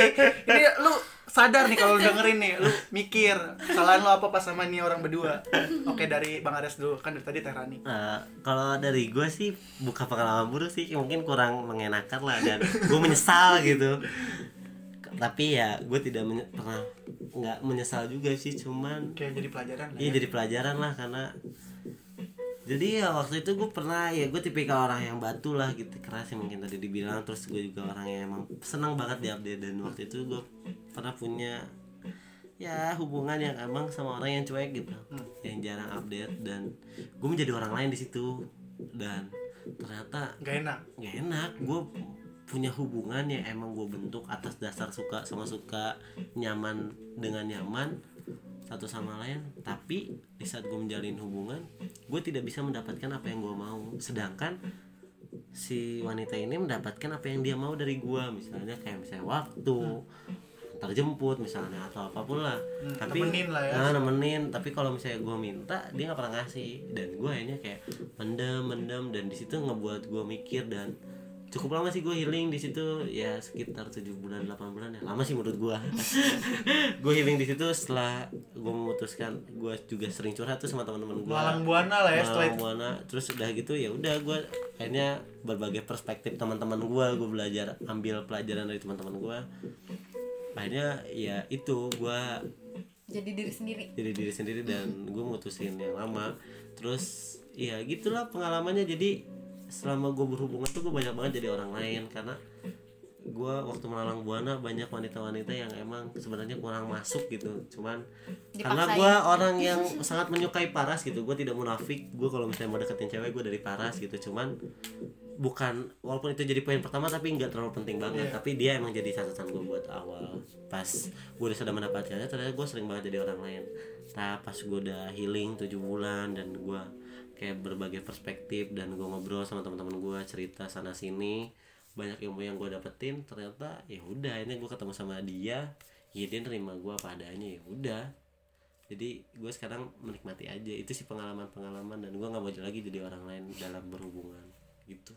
Ini lu sadar nih kalau dengerin nih lu mikir kesalahan lu apa pas sama nih orang berdua. Oke dari bang Ares dulu kan dari tadi Tehrani. Nah, kalau dari gue sih bukan pengalaman buruk sih mungkin kurang mengenakan lah dan gue menyesal gitu tapi ya gue tidak menye- pernah nggak menyesal juga sih cuman kayak jadi pelajaran lah iya ya. jadi pelajaran lah karena jadi ya waktu itu gue pernah ya gue tipikal orang yang batu lah gitu keras yang mungkin tadi dibilang terus gue juga orang yang emang senang banget di update dan waktu itu gue pernah punya ya hubungan yang emang sama orang yang cuek gitu yang jarang update dan gue menjadi orang lain di situ dan ternyata nggak enak gak enak gue punya hubungan yang emang gue bentuk atas dasar suka sama suka nyaman dengan nyaman satu sama lain. Tapi di saat gue menjalin hubungan gue tidak bisa mendapatkan apa yang gue mau. Sedangkan si wanita ini mendapatkan apa yang dia mau dari gue misalnya kayak misalnya waktu antar jemput misalnya atau apa pun lah. Tapi nemenin lah ya. nah, nemenin. Tapi kalau misalnya gue minta dia nggak pernah ngasih. Dan gue akhirnya kayak mendem mendem. Dan di situ ngebuat gue mikir dan cukup lama sih gue healing di situ. Ya sekitar 7 bulan 8 bulan ya. Lama sih menurut gue gue healing di situ setelah gue memutuskan gue juga sering curhat tuh sama teman-teman gue Malang buana lah ya setelah itu Buana. Terus udah gitu ya udah gue akhirnya berbagai perspektif teman-teman gue gue belajar ambil pelajaran dari teman-teman gue akhirnya ya itu gue jadi diri sendiri. Jadi diri sendiri dan gue mutusin yang lama. Terus ya gitulah pengalamannya. Jadi selama gue berhubungan tuh gue banyak banget jadi orang lain karena gue waktu melalang buana banyak wanita-wanita yang emang sebenarnya kurang masuk gitu. Cuman karena Dipaksain. gue orang yang sangat menyukai paras gitu gue tidak munafik. Gue kalau misalnya mau deketin cewek gue dari paras gitu. Cuman bukan walaupun itu jadi poin pertama tapi nggak terlalu penting banget. Tapi dia emang jadi catatan gue buat awal. Pas gue udah sudah mendapatkannya ternyata gue sering banget jadi orang lain. Nah pas gue udah healing 7 bulan dan gue kayak berbagai perspektif dan gue ngobrol sama teman-teman gue cerita sana sini banyak ilmu yang gue dapetin ternyata ya udah ini gue ketemu sama dia ya dia nerima gue apa adanya ya udah. Jadi gue sekarang menikmati aja itu sih pengalaman-pengalaman dan gue nggak mau lagi jadi orang lain dalam berhubungan gitu.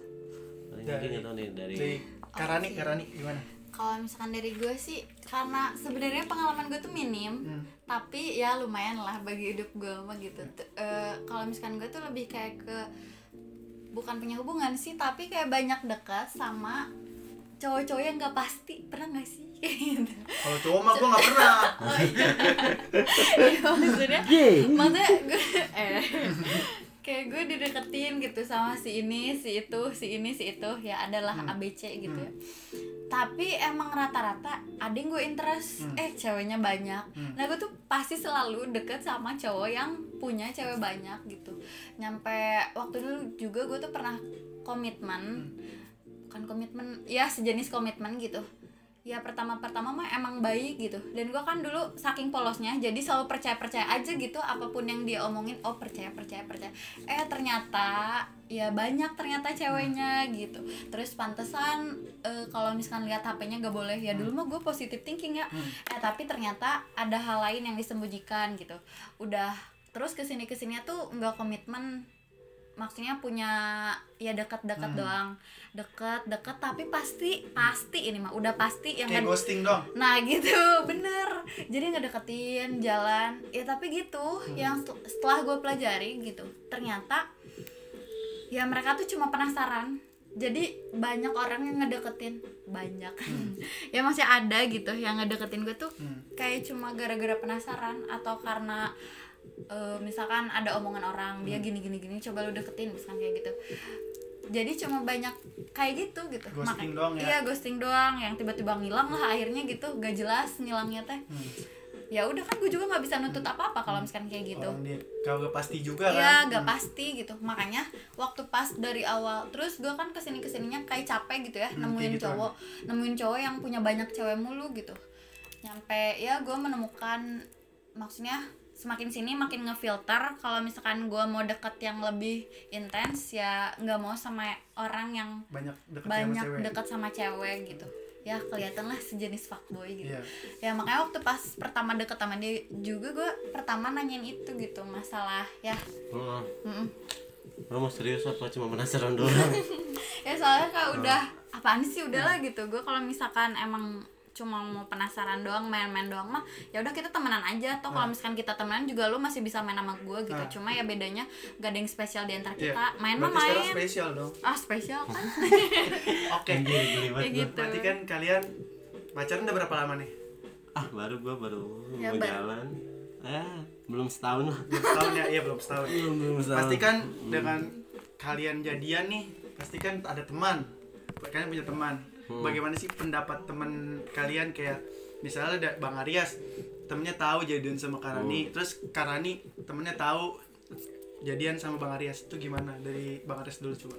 Paling Dari- mungkin tahu nih dari dari Karani Karani gimana kalau misalkan dari gue sih karena sebenarnya pengalaman gue tuh minim Hmm. tapi ya lumayan lah bagi hidup gue mah gitu. Eh, kalau misalkan gue tuh lebih kayak ke bukan punya hubungan sih tapi kayak banyak dekat sama cowok-cowok yang gak pasti. Pernah gak sih? Gitu. Kalau cowok mah gue nggak pernah. Oh, iya. Iya, maksudnya maksudnya gue eh kayak gue dideketin gitu sama si ini si itu si ini si itu. Ya adalah ABC gitu ya tapi emang rata-rata ada yang gue interest. Eh ceweknya banyak. Nah gue tuh pasti selalu deket sama cowok yang punya cewek banyak gitu. Nyampe waktu dulu juga gue tuh pernah komitmen. Bukan komitmen ya sejenis komitmen gitu ya pertama-pertama mah emang baik gitu. Dan gue kan dulu saking polosnya jadi selalu percaya-percaya aja gitu apa pun yang dia omongin oh percaya percaya. Percaya eh ternyata ya banyak ternyata ceweknya gitu. Terus pantesan eh, kalau misalkan lihat HP-nya gak boleh ya dulu mah gue positive thinking ya. Eh tapi ternyata ada hal lain yang disembunyikan gitu. Udah terus ke sini ke sininya tuh nggak komitmen maksudnya punya ya dekat-dekat doang. Deket-deket tapi pasti pasti ini mah udah pasti yang kayak nggak- ghosting dong. Nah gitu, bener. Jadi ngedeketin, jalan. Ya tapi gitu, yang sel- setelah gue pelajari gitu Ternyata Ya mereka tuh cuma penasaran. Jadi banyak orang yang ngedeketin. Banyak. Ya masih ada gitu yang ngedeketin gue tuh Kayak cuma gara-gara penasaran Atau karena eh, Misalkan ada omongan orang Dia gini-gini gini coba lu deketin Misalkan kayak gitu. Jadi cuma banyak kayak gitu gitu. Ghosting Maka- doang ya? iya ghosting doang yang tiba-tiba ngilang lah akhirnya gitu gak jelas ngilangnya teh. Hmm. ya udah kan gue juga nggak bisa nuntut apa apa kalau misalkan kayak gitu. Kalau gak pasti juga Iya, kan? gak pasti gitu. Makanya waktu pas dari awal, terus gue kan ke sini ke sininya kayak capek gitu ya, Hmm, nemuin gitu. cowok, nemuin cowok yang punya banyak cewek mulu gitu. Nyampe ya gue menemukan, maksudnya semakin sini makin ngefilter. Kalau misalkan gue mau deket yang lebih intens ya nggak mau sama orang yang banyak deket banyak sama cewek deket sama cewek gitu. Ya kelihatan lah sejenis fuckboy gitu. Iya. ya makanya waktu pas pertama deket sama dia juga gue pertama nanyain itu gitu masalah ya. Oh, mm-mm. lo mau serius apa? Cuma penasaran doang. Ya soalnya kalau udah apaan sih? Udahlah gitu. Gue kalau misalkan emang cuma mau penasaran doang main-main doang mah ya udah kita temenan aja. Atau kalau misalkan kita temenan juga lu masih bisa main sama gue gitu. Nah. cuma ya bedanya gak ada yang spesial di antara Iya. kita. Main mah main. spesial dong. Ah spesial kan? Oke. Geli ya gitu. Berarti kan kalian pacaran udah berapa lama nih? Ah baru gua baru Ya, mau baru. jalan. Ah belum setahun lah. Belum setahun ya? Iya belum setahun. Belum belum setahun. Pasti kan dengan kalian jadian nih pasti kan ada teman. Kalian punya teman Hmm. bagaimana sih pendapat teman kalian? Kayak misalnya ada bang Arias temennya tahu jadian sama Karani Hmm. terus Karani temennya tahu jadian sama bang Arias. Itu gimana dari bang Arias dulu coba?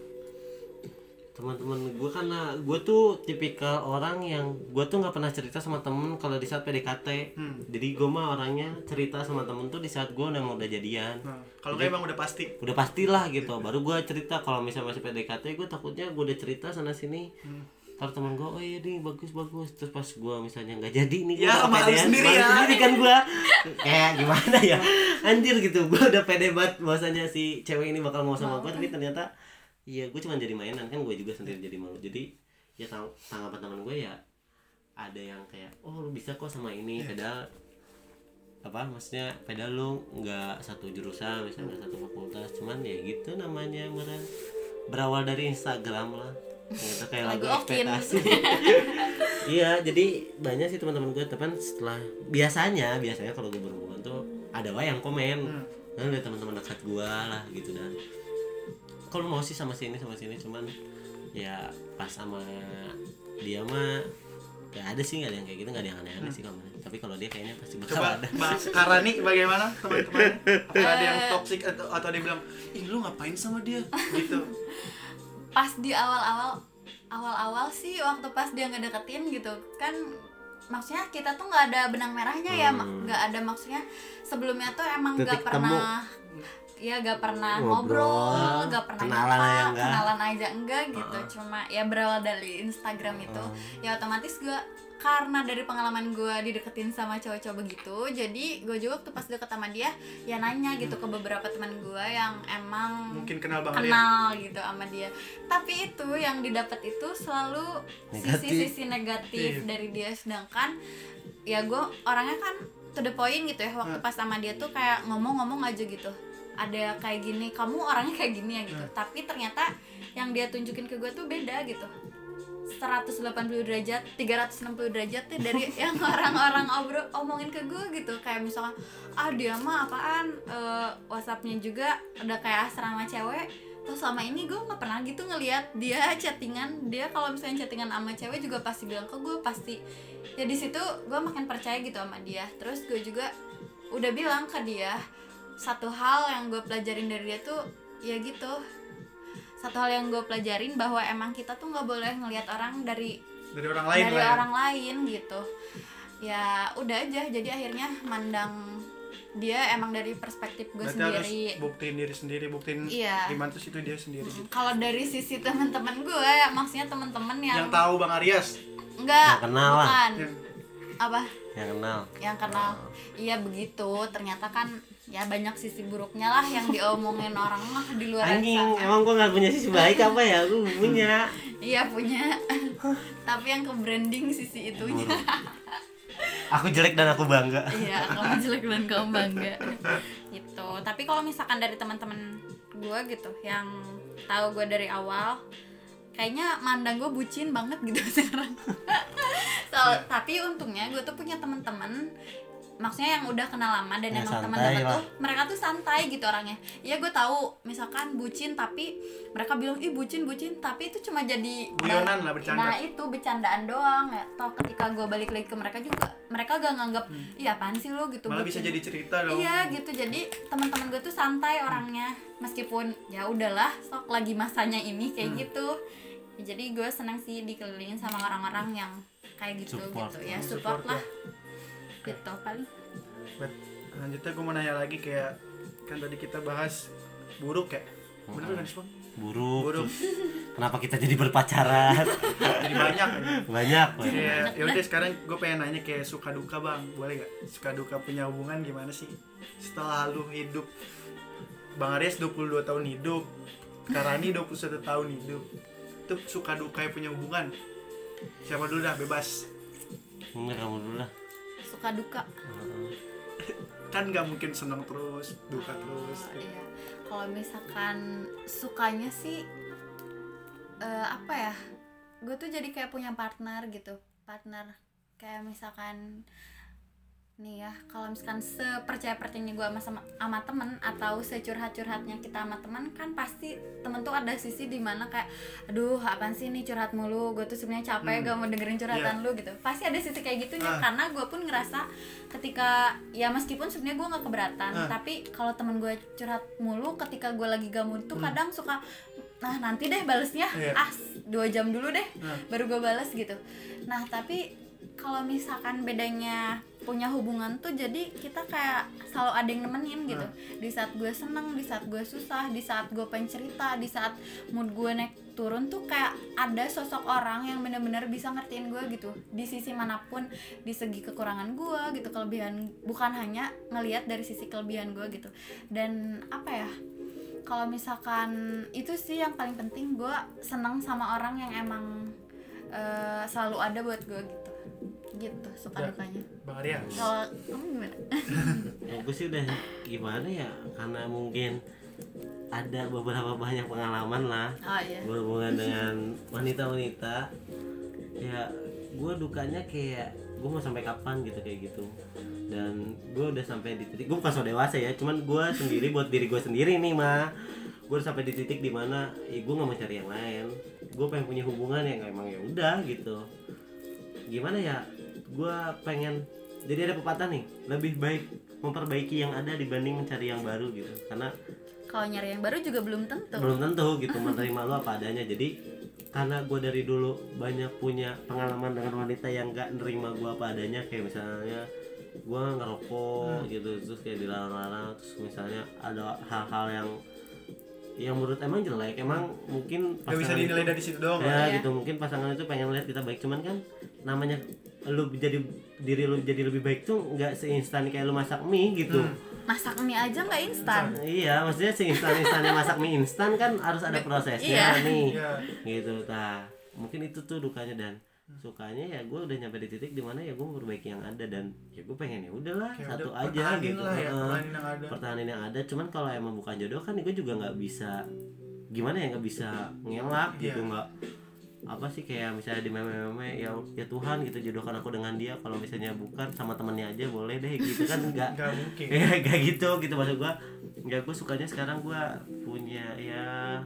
Teman-teman gue karena gue tuh tipikal orang yang gue tuh nggak pernah cerita sama temen kalau di saat PDKT Hmm. jadi gue mah orangnya cerita sama temen tuh di saat gue udah mau udah jadian. Nah kalau kayak emang udah pasti. Udah pastilah gitu. Baru gue cerita kalau misalnya masih PDKT gue takutnya gue udah cerita sana sini. Hmm. Kalau teman gue oh iya nih bagus bagus. Terus pas gue misalnya nggak jadi nih gue Ya, malu sendiri malu ya. sendiri kan gue kayak gimana ya? Anjir gitu gue udah pede banget bahwasanya si cewek ini bakal mau sama gue tapi ternyata iya gue cuma jadi mainan kan gue juga sendiri jadi malu. Jadi ya tang tanggapan teman gue ya ada yang kayak oh lu bisa kok sama ini. Padahal apa maksudnya padahal lu nggak satu jurusan misalnya satu fakultas cuman ya gitu namanya beran berawal dari Instagram lah itu kayak lagu, ekspektasi iya jadi banyak sih teman-teman gue teman setelah biasanya biasanya kalau gue berhubungan tuh ada wa yang komen Hmm. nah dari teman-teman dekat gue lah gitu dan kalau mau sih sama sini sama sini cuman ya pas sama dia mah gak ada sih nggak ada yang kayak gitu nggak ada yang aneh-aneh sih kamu tapi kalau dia kayaknya pasti bakal Coba ada bahas Karani bagaimana teman-teman? Apakah ada yang toxic atau atau dia bilang, "Ih, lu ngapain sama dia?" gitu. pas di awal-awal awal-awal sih waktu pas dia ngedeketin gitu kan maksudnya kita tuh nggak ada benang merahnya ya Hmm. nggak ada maksudnya sebelumnya tuh emang nggak temu. Pernah ya gak pernah Ngobrol, ngobrol, gak pernah kenalan nyapa, aja enggak. kenalan aja enggak gitu. Cuma ya berawal dari Instagram itu. Ya otomatis gue karena dari pengalaman gue dideketin sama cowok-cowok begitu jadi gue juga waktu pas deket sama dia ya nanya gitu ke beberapa teman gue yang emang Mungkin kenal banget ya. kenal gitu sama dia. Tapi itu yang didapat itu selalu Negatif. sisi-sisi negatif Iya. dari dia. Sedangkan ya gue orangnya kan to the point gitu ya waktu pas sama dia tuh kayak ngomong-ngomong aja gitu ada kayak gini kamu orangnya kayak gini ya gitu. Tapi ternyata yang dia tunjukin ke gue tuh beda gitu. 180 derajat 360 derajat tuh dari yang orang-orang obrol omongin ke gue gitu. Kayak misalkan ah dia mah apaan? Eh, whatsappnya juga udah kayak asrama cewek. Terus selama ini gue nggak pernah gitu ngelihat dia chattingan. Dia kalau misalnya chattingan sama cewek juga pasti bilang ke gue pasti. Ya di situ gue makin percaya gitu sama dia. Terus gue juga udah bilang ke dia satu hal yang gue pelajarin dari dia tuh ya gitu satu hal yang gue pelajarin bahwa emang kita tuh nggak boleh ngelihat orang dari Dari orang lain dari lah. ya. orang lain gitu ya udah aja jadi akhirnya mandang dia emang dari perspektif gue Berarti harus sendiri buktiin diri sendiri, buktiin Iya. gimana tuh itu dia sendiri gitu. kalau dari sisi teman-teman gue ya maksudnya teman-teman yang, Yang tahu Bang Arias. enggak Yang kenal lah. bukan Yang apa yang kenal yang kenal iya begitu ternyata kan ya banyak sisi buruknya lah yang diomongin orang mah di luar anjing sana emang gua nggak punya sisi baik apa ya? Gua punya. Iya punya. Tapi yang ke branding sisi itunya. Aku jelek dan aku bangga. Iya kamu jelek dan kamu bangga. Gitu. Tapi kalau misalkan dari teman-teman gue gitu yang tahu gue dari awal kayaknya mandang gue bucin banget gitu sekarang. So, tapi untungnya gue tuh punya teman-teman maksudnya yang udah kenal lama dan Ya, emang teman dekat tuh mereka tuh santai gitu orangnya. Ya gue tahu misalkan bucin tapi mereka bilang ih bucin bucin. Tapi itu cuma jadi Guyonan lah, bercanda. nah itu bercandaan doang. Ya toh ketika gue balik lagi ke mereka juga mereka gak nganggap iya apaan sih lo gitu malah bisa bucin." jadi cerita dong. iya gitu. Jadi teman-teman gue tuh santai orangnya. Meskipun ya udahlah sok lagi masanya ini kayak Hmm. gitu. Ya, jadi gue senang sih dikelilingin sama orang-orang yang kayak gitu Support. gitu ya. Support support, lah gitu paling But, lanjutnya gue mau nanya lagi kayak kan tadi kita bahas buruk ya. Bener kan sih buruk, Buruk. Terus kenapa kita jadi berpacaran Jadi banyak. ya. banyak. Kayak ya udah sekarang gue pengen nanya kayak suka duka bang, boleh gak? Suka duka punya hubungan gimana sih? Setelah lu hidup, Bang Aries 22 tahun hidup, Karani 21 tahun hidup, itu suka duka punya hubungan. Siapa dulu dah bebas? Enggak kamu dulu lah suka duka Kan gak mungkin seneng terus, duka terus. Oh, iya kalau misalkan sukanya sih eh, apa ya gue tuh jadi kayak punya partner gitu partner kayak misalkan nih ya kalau misalkan sepercaya percayanya gue sama, sama sama temen atau securhat curhatnya kita sama temen kan pasti temen tuh ada sisi di mana kayak aduh apaan sih nih curhat mulu gue tuh sebenarnya capek Hmm. gak mau dengerin curhatan lu gitu pasti ada sisi kayak gitunya Ah. karena gue pun ngerasa ketika ya meskipun sebenarnya gue nggak keberatan Ah. tapi kalau temen gue curhat mulu ketika gue lagi gamut tuh Hmm. kadang suka nah nanti deh balesnya Iya. ah dua jam dulu deh Ah. baru gue bales gitu nah tapi kalau misalkan bedanya punya hubungan tuh jadi kita kayak selalu ada yang nemenin gitu. Ah. di saat gue seneng di saat gue susah di saat gue pengen cerita di saat mood gue naik turun tuh kayak ada sosok orang yang benar-benar bisa ngertiin gue gitu. Di sisi mana pun di segi kekurangan gue gitu kelebihan bukan hanya ngelihat dari sisi kelebihan gue gitu. Dan apa ya kalau misalkan itu sih yang paling penting gue seneng sama orang yang emang eh, selalu ada buat gue gitu gitu suka Ya. dukanya. Bang Aries. kalau kamu gimana? Aku sih udah gimana ya karena mungkin ada beberapa banyak pengalaman lah. Oh iya. Berhubungan dengan wanita-wanita. Ya gue dukanya kayak gue mau sampai kapan gitu kayak gitu. Dan gue udah sampai di titik gue bukan so dewasa ya cuman gue sendiri buat diri gue sendiri nih mah gue sampai di titik di mana ya gue nggak mau cari yang lain. Gue pengen punya hubungan yang emang ya udah gitu. Gimana ya gue pengen jadi ada pepatah nih lebih baik memperbaiki yang ada dibanding mencari yang baru gitu. Karena kalau nyari yang baru juga belum tentu. Belum tentu gitu menerima lu apa adanya. Jadi karena gue dari dulu banyak punya pengalaman dengan wanita yang gak nerima gue apa adanya kayak misalnya gue ngerokok gitu terus kayak dilarang-larang terus misalnya ada hal-hal yang yang menurut emang jelek. Emang mungkin Gak bisa dinilai itu- dari situ doang ya. Iya. gitu. Mungkin pasangan itu pengen lihat kita baik. Cuman kan namanya lu jadi diri lu jadi lebih baik tuh nggak seinstan kayak lu masak mie gitu Hmm. masak mie aja nggak instan Iya, maksudnya sih instan-instannya masak mie instan kan harus ada prosesnya Iya. nih. Iya. Gitu, nah mungkin itu tuh dukanya dan sukanya ya gue udah nyampe di titik di mana ya gue memperbaiki yang ada dan ya gue pengen ya udahlah Kayak satu udah aja gitu. lah ya pertahanin yang ada Pertahanin yang ada, cuman kalau emang bukan jodoh kan gue juga nggak bisa gimana ya nggak bisa ngelak gitu Iya. nggak apa sih kayak misalnya di meme-meme ya ya Tuhan gitu jodohkan aku dengan dia kalau misalnya bukan sama temennya aja boleh deh gitu kan nggak. Gak mungkin. Ya kayak gitu gitu maksud gua. Ya gue sukanya sekarang gua punya ya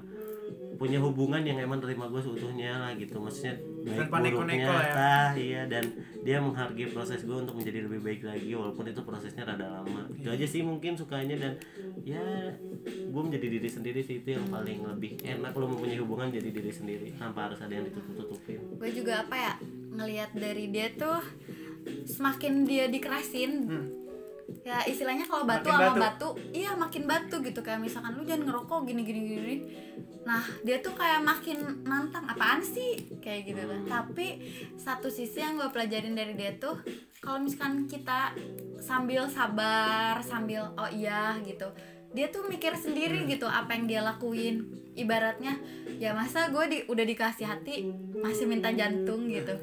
punya hubungan yang emang terima gue seutuhnya lah gitu. Maksudnya baik buruknya ya. tah, iya. Dan dia menghargai proses gue untuk menjadi lebih baik lagi walaupun itu prosesnya rada lama. Itu aja sih mungkin sukanya dan ya gue menjadi diri sendiri sih. Itu yang paling lebih enak lo mempunyai hubungan jadi diri sendiri tanpa harus ada yang ditutup-tutupin. Gue juga apa ya ngelihat dari dia tuh semakin dia dikerasin Hmm. Ya istilahnya kalau batu Makin sama batu. batu. iya makin batu gitu. Kayak misalkan lu jangan ngerokok gini gini gini nah dia tuh kayak makin nantang. Apaan sih? Kayak gitu kan. Tapi satu sisi yang gue pelajarin dari dia tuh kalau misalkan kita sambil sabar sambil oh iya gitu dia tuh mikir sendiri gitu apa yang dia lakuin ibaratnya ya masa gue di, udah dikasih hati masih minta jantung gitu.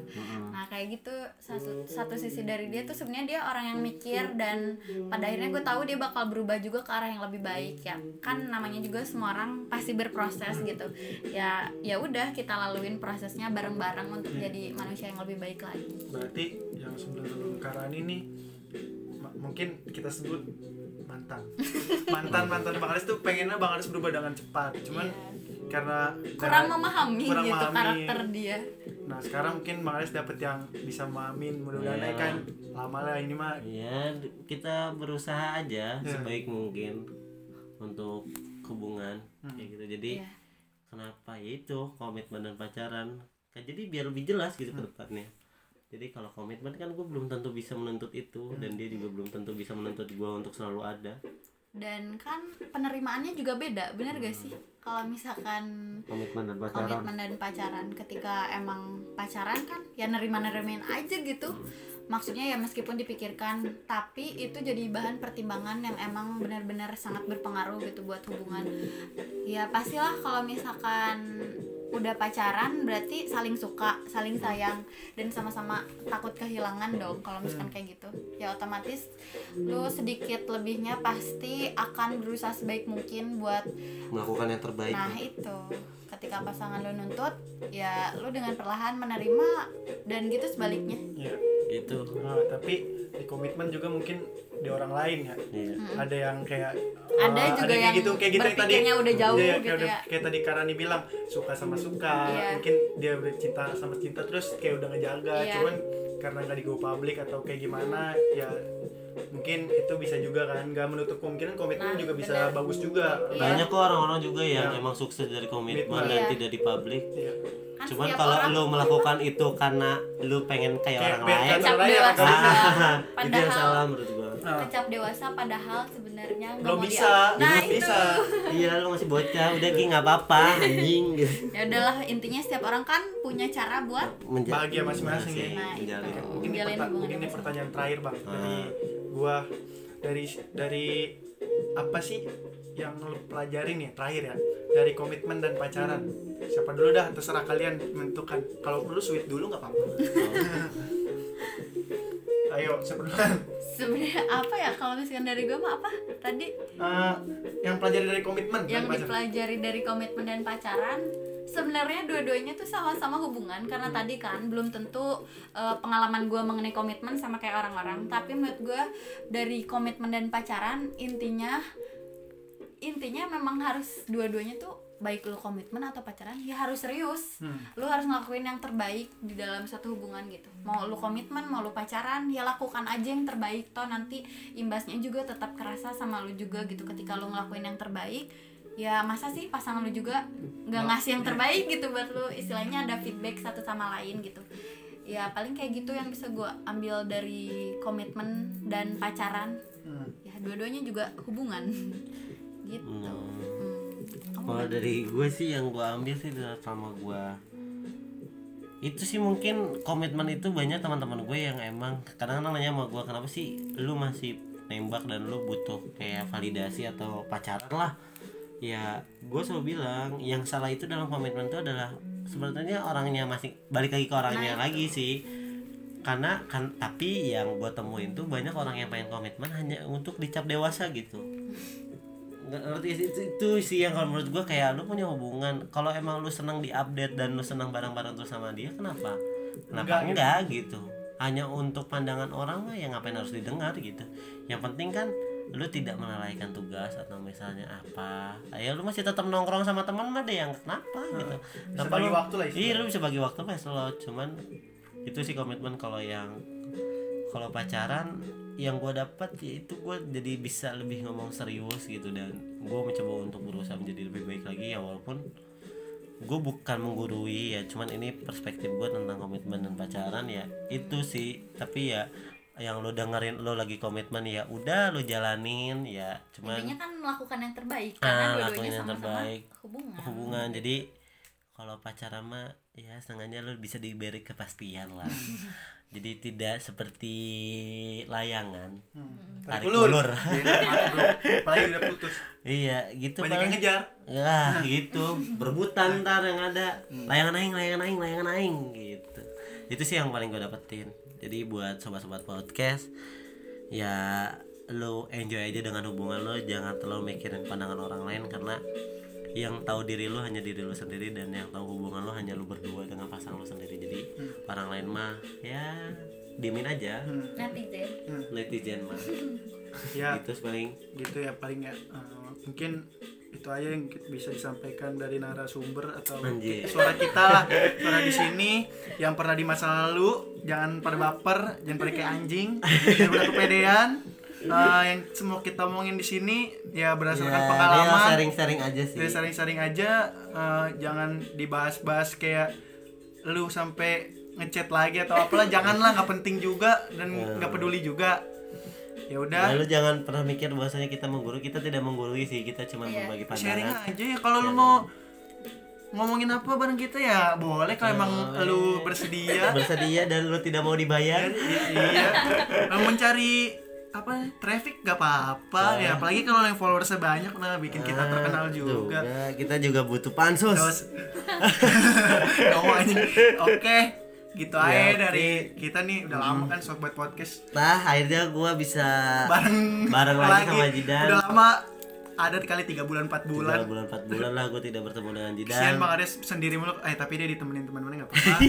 Nah kayak gitu satu satu sisi dari dia tuh sebenarnya dia orang yang mikir dan pada akhirnya gue tahu dia bakal berubah juga ke arah yang lebih baik ya. Kan namanya juga semua orang pasti berproses gitu. Ya ya udah kita laluin prosesnya bareng-bareng untuk jadi manusia yang lebih baik lagi. Berarti yang sebelum Karan ini mungkin kita sebut mantan. Mantan mantan Bang Aris tuh pengennya Bang Aris berubah dengan cepat. Cuman karena Iya. kurang karena memahami kurang gitu memahami. karakter dia. Nah sekarang mungkin Bang Aris dapet yang bisa memahamin mudah-mudahan aja kan lama lah ini mah. Ya d- kita berusaha aja Ya. sebaik mungkin untuk hubungan kayak gitu. Jadi Iya. kenapa ya itu komitmen dan pacaran? Kan jadi biar lebih jelas gitu ke depannya jadi kalau komitmen kan gue belum tentu bisa menuntut itu dan dia juga belum tentu bisa menuntut gue untuk selalu ada. Dan kan penerimaannya juga beda bener gak sih? Kalau misalkan komitmen dan pacaran. komitmen dan pacaran ketika emang pacaran kan ya nerima nerimain aja gitu. Maksudnya ya meskipun dipikirkan tapi itu jadi bahan pertimbangan yang emang benar-benar sangat berpengaruh gitu buat hubungan. Ya pastilah kalau misalkan udah pacaran berarti saling suka saling sayang dan sama-sama takut kehilangan dong kalau misalkan kayak gitu. Ya otomatis lu sedikit lebihnya pasti akan berusaha sebaik mungkin buat melakukan yang terbaik Nah itu. Ketika pasangan lo nuntut ya lo dengan perlahan menerima dan gitu sebaliknya. ya gitu nah, tapi di komitmen juga mungkin di orang lain ya iya ada yang kayak Ada uh, juga kayak yang gitu kayak gitu yang tadi udah jauh Iya, gitu kayak, udah- ya. kayak tadi Karani bilang suka sama suka Iya. mungkin dia cinta sama cinta terus kayak udah ngejaga Iya. cuman karena nggak di go public atau kayak gimana ya mungkin itu bisa juga kan nggak menutup kemungkinan komitmen Nah, juga bisa benar. bagus juga Iya. banyak kok orang-orang juga yang Iya. emang sukses dari komitmen Komitmen. dan Iya. tidak di publik Iya. Kan cuman kalau orang lu melakukan itu karena lu pengen kayak, Kayak orang lain kata Cap orang lain dewasa. ah, itu yang Padahal- salah menurut gua. Nah, kecap dewasa padahal sebenarnya nggak belum mau bisa. dia- Nah belum itu. bisa iya lu masih bocah. Udah ki nggak apa-apa anjing gitu. Ya udahlah intinya setiap orang kan punya cara buat Menja- Bahagia masing-masing ya. Nah, itu. mungkin Menjalin perta- mungkin ini pertanyaan terakhir bang. Dari Ah. gua dari dari apa sih yang lu pelajarin ya terakhir ya dari komitmen dan pacaran. Siapa dulu dah terserah kalian menentukan. Kalau perlu sweet dulu nggak apa-apa. Ayo siapa duluan sebenarnya apa ya? Kalau misalkan dari gue mah apa? Tadi? Eh, yang pelajari dari komitmen yang dan dipelajari dari komitmen dan pacaran sebenarnya dua-duanya tuh sama-sama hubungan. Karena tadi kan belum tentu eh, pengalaman gue mengenai komitmen sama kayak orang-orang. Tapi menurut gue dari komitmen dan pacaran intinya intinya memang harus dua-duanya tuh baik lu komitmen atau pacaran ya harus serius. Hmm. lu harus ngelakuin yang terbaik di dalam satu hubungan gitu. Mau lu komitmen mau lu pacaran ya lakukan aja yang terbaik toh. Nanti imbasnya juga tetap kerasa sama lu juga gitu. Ketika lu ngelakuin yang terbaik ya masa sih pasangan lu juga nggak ngasih yang terbaik gitu buat lu? Istilahnya ada feedback satu sama lain gitu. Ya paling kayak gitu yang bisa gue ambil dari komitmen dan pacaran. Hmm. ya dua-duanya juga hubungan gitu. Hmm. Hmm. kalau dari gue sih yang gue ambil sih sama gue itu sih mungkin komitmen itu banyak teman-teman gue yang emang kadang-kadang nanya sama gue kenapa sih lu masih nembak dan lu butuh kayak validasi atau pacaran lah? Ya gue selalu bilang yang salah itu dalam komitmen itu adalah sebenarnya orangnya masih balik lagi ke orangnya lagi sih. Karena kan tapi yang gue temuin tuh banyak orang yang pengen komitmen hanya untuk dicap dewasa gitu nggak ngerti sih itu, itu sih yang kalau menurut gue kayak lu punya hubungan. Kalau emang lu senang diupdate dan lu senang bareng-bareng terus sama dia kenapa? Kenapa Enggak, enggak, gitu. hanya untuk pandangan orang mah yang ngapain harus didengar gitu. Yang penting kan lu tidak melalaikan tugas atau misalnya apa. Ya lu masih tetap nongkrong sama teman mah deh yang kenapa gitu. Bisa bagi lu- waktu lah iya lu bisa bagi waktu mas lo cuman itu sih komitmen kalau yang kalau pacaran yang gue dapat ya itu gue jadi bisa lebih ngomong serius gitu dan gue mencoba untuk berusaha menjadi lebih baik lagi ya walaupun gue bukan menggurui ya cuman ini perspektif gue tentang komitmen dan pacaran ya itu sih. Tapi ya yang lo dengerin lo lagi komitmen ya udah lo jalanin ya cuman intinya kan melakukan yang terbaik Ah, karena dua-duanya yang sama-sama terbaik. hubungan. Hubungan jadi kalau pacaran mah ya setengahnya lo bisa diberi kepastian lah jadi tidak seperti layangan Hmm. tarik ulur. ulur Iya, bro. Apalagi udah putus. iya gitu Banyak yang paling. ngejar. ya gitu berebutan ntar yang ada layangan aing layangan aing layangan aing gitu itu sih yang paling gue dapetin jadi buat sobat-sobat podcast ya lo enjoy aja dengan hubungan lo jangan terlalu mikirin pandangan orang lain karena yang tahu diri lo hanya diri lo sendiri dan yang tahu hubungan lo hanya lo berdua dengan pasangan lo sendiri. Jadi orang lain mah ya diemin aja. Hmm. netizen. Netizen mah. Ya, itu paling. Gitu ya paling ya. Eh, mungkin itu aja yang bisa disampaikan dari narasumber atau Anjir. suara kita lah. Suara di sini yang pernah di masa lalu. Jangan pada baper jangan pada kayak anjing. Jangan pada kepedean Eh, yang semua kita omongin di sini ya berdasarkan ya, pengalaman. dia sharing-sharing aja sih. Jadi sering-sering aja eh, jangan dibahas-bahas kayak lu sampai ngechat lagi atau apalah janganlah nggak penting juga dan nggak peduli juga. Ya udah. Lalu jangan pernah mikir bahwasanya kita menggurui, kita tidak menggurui sih, kita cuma Iya. berbagi sharing pandangan. aja ya kalau lu mau ngomongin apa bareng kita ya boleh. Kalau emang Boleh. lu bersedia. Bersedia dan lu tidak mau dibayar. iya Kalau mencari apa traffic gak apa-apa ya apalagi kalau yang followersnya banyak nah bikin kita terkenal juga Kita juga butuh pansus. Terus ngomong aja. Oke, gitu Ya, aja oke. dari kita nih udah lama kan sobat podcast Nah, akhirnya gua bisa bareng bareng lagi sama Jidan. Udah lama ada kali tiga bulan 4 bulan. Tiga bulan 4 bulan lah gue tidak bertemu dengan Kesian Jidan. Bang Ares sendiri mulu. Eh tapi dia ditemenin teman-temannya nggak apa-apa.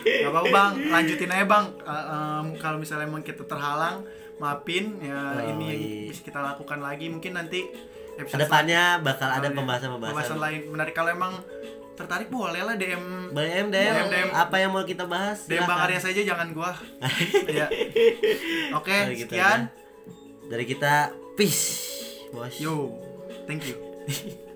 Gak apa-apa Bang, lanjutin aja Bang. Eh, em, kalau misalnya emang kita terhalang, maafin ya Oh, ini yang iya. bisa kita lakukan lagi. Mungkin nanti episode Ke depannya bakal ada pembahasan-pembahasan. pembahasan lain. Menarik kalau emang tertarik boleh lah DM DM, DM, DM, DM. apa yang mau kita bahas? DM Bang. Arya saja jangan gua. ya. Oke, kita sekian. Dari kita peace. Bos. Yo. Thank you.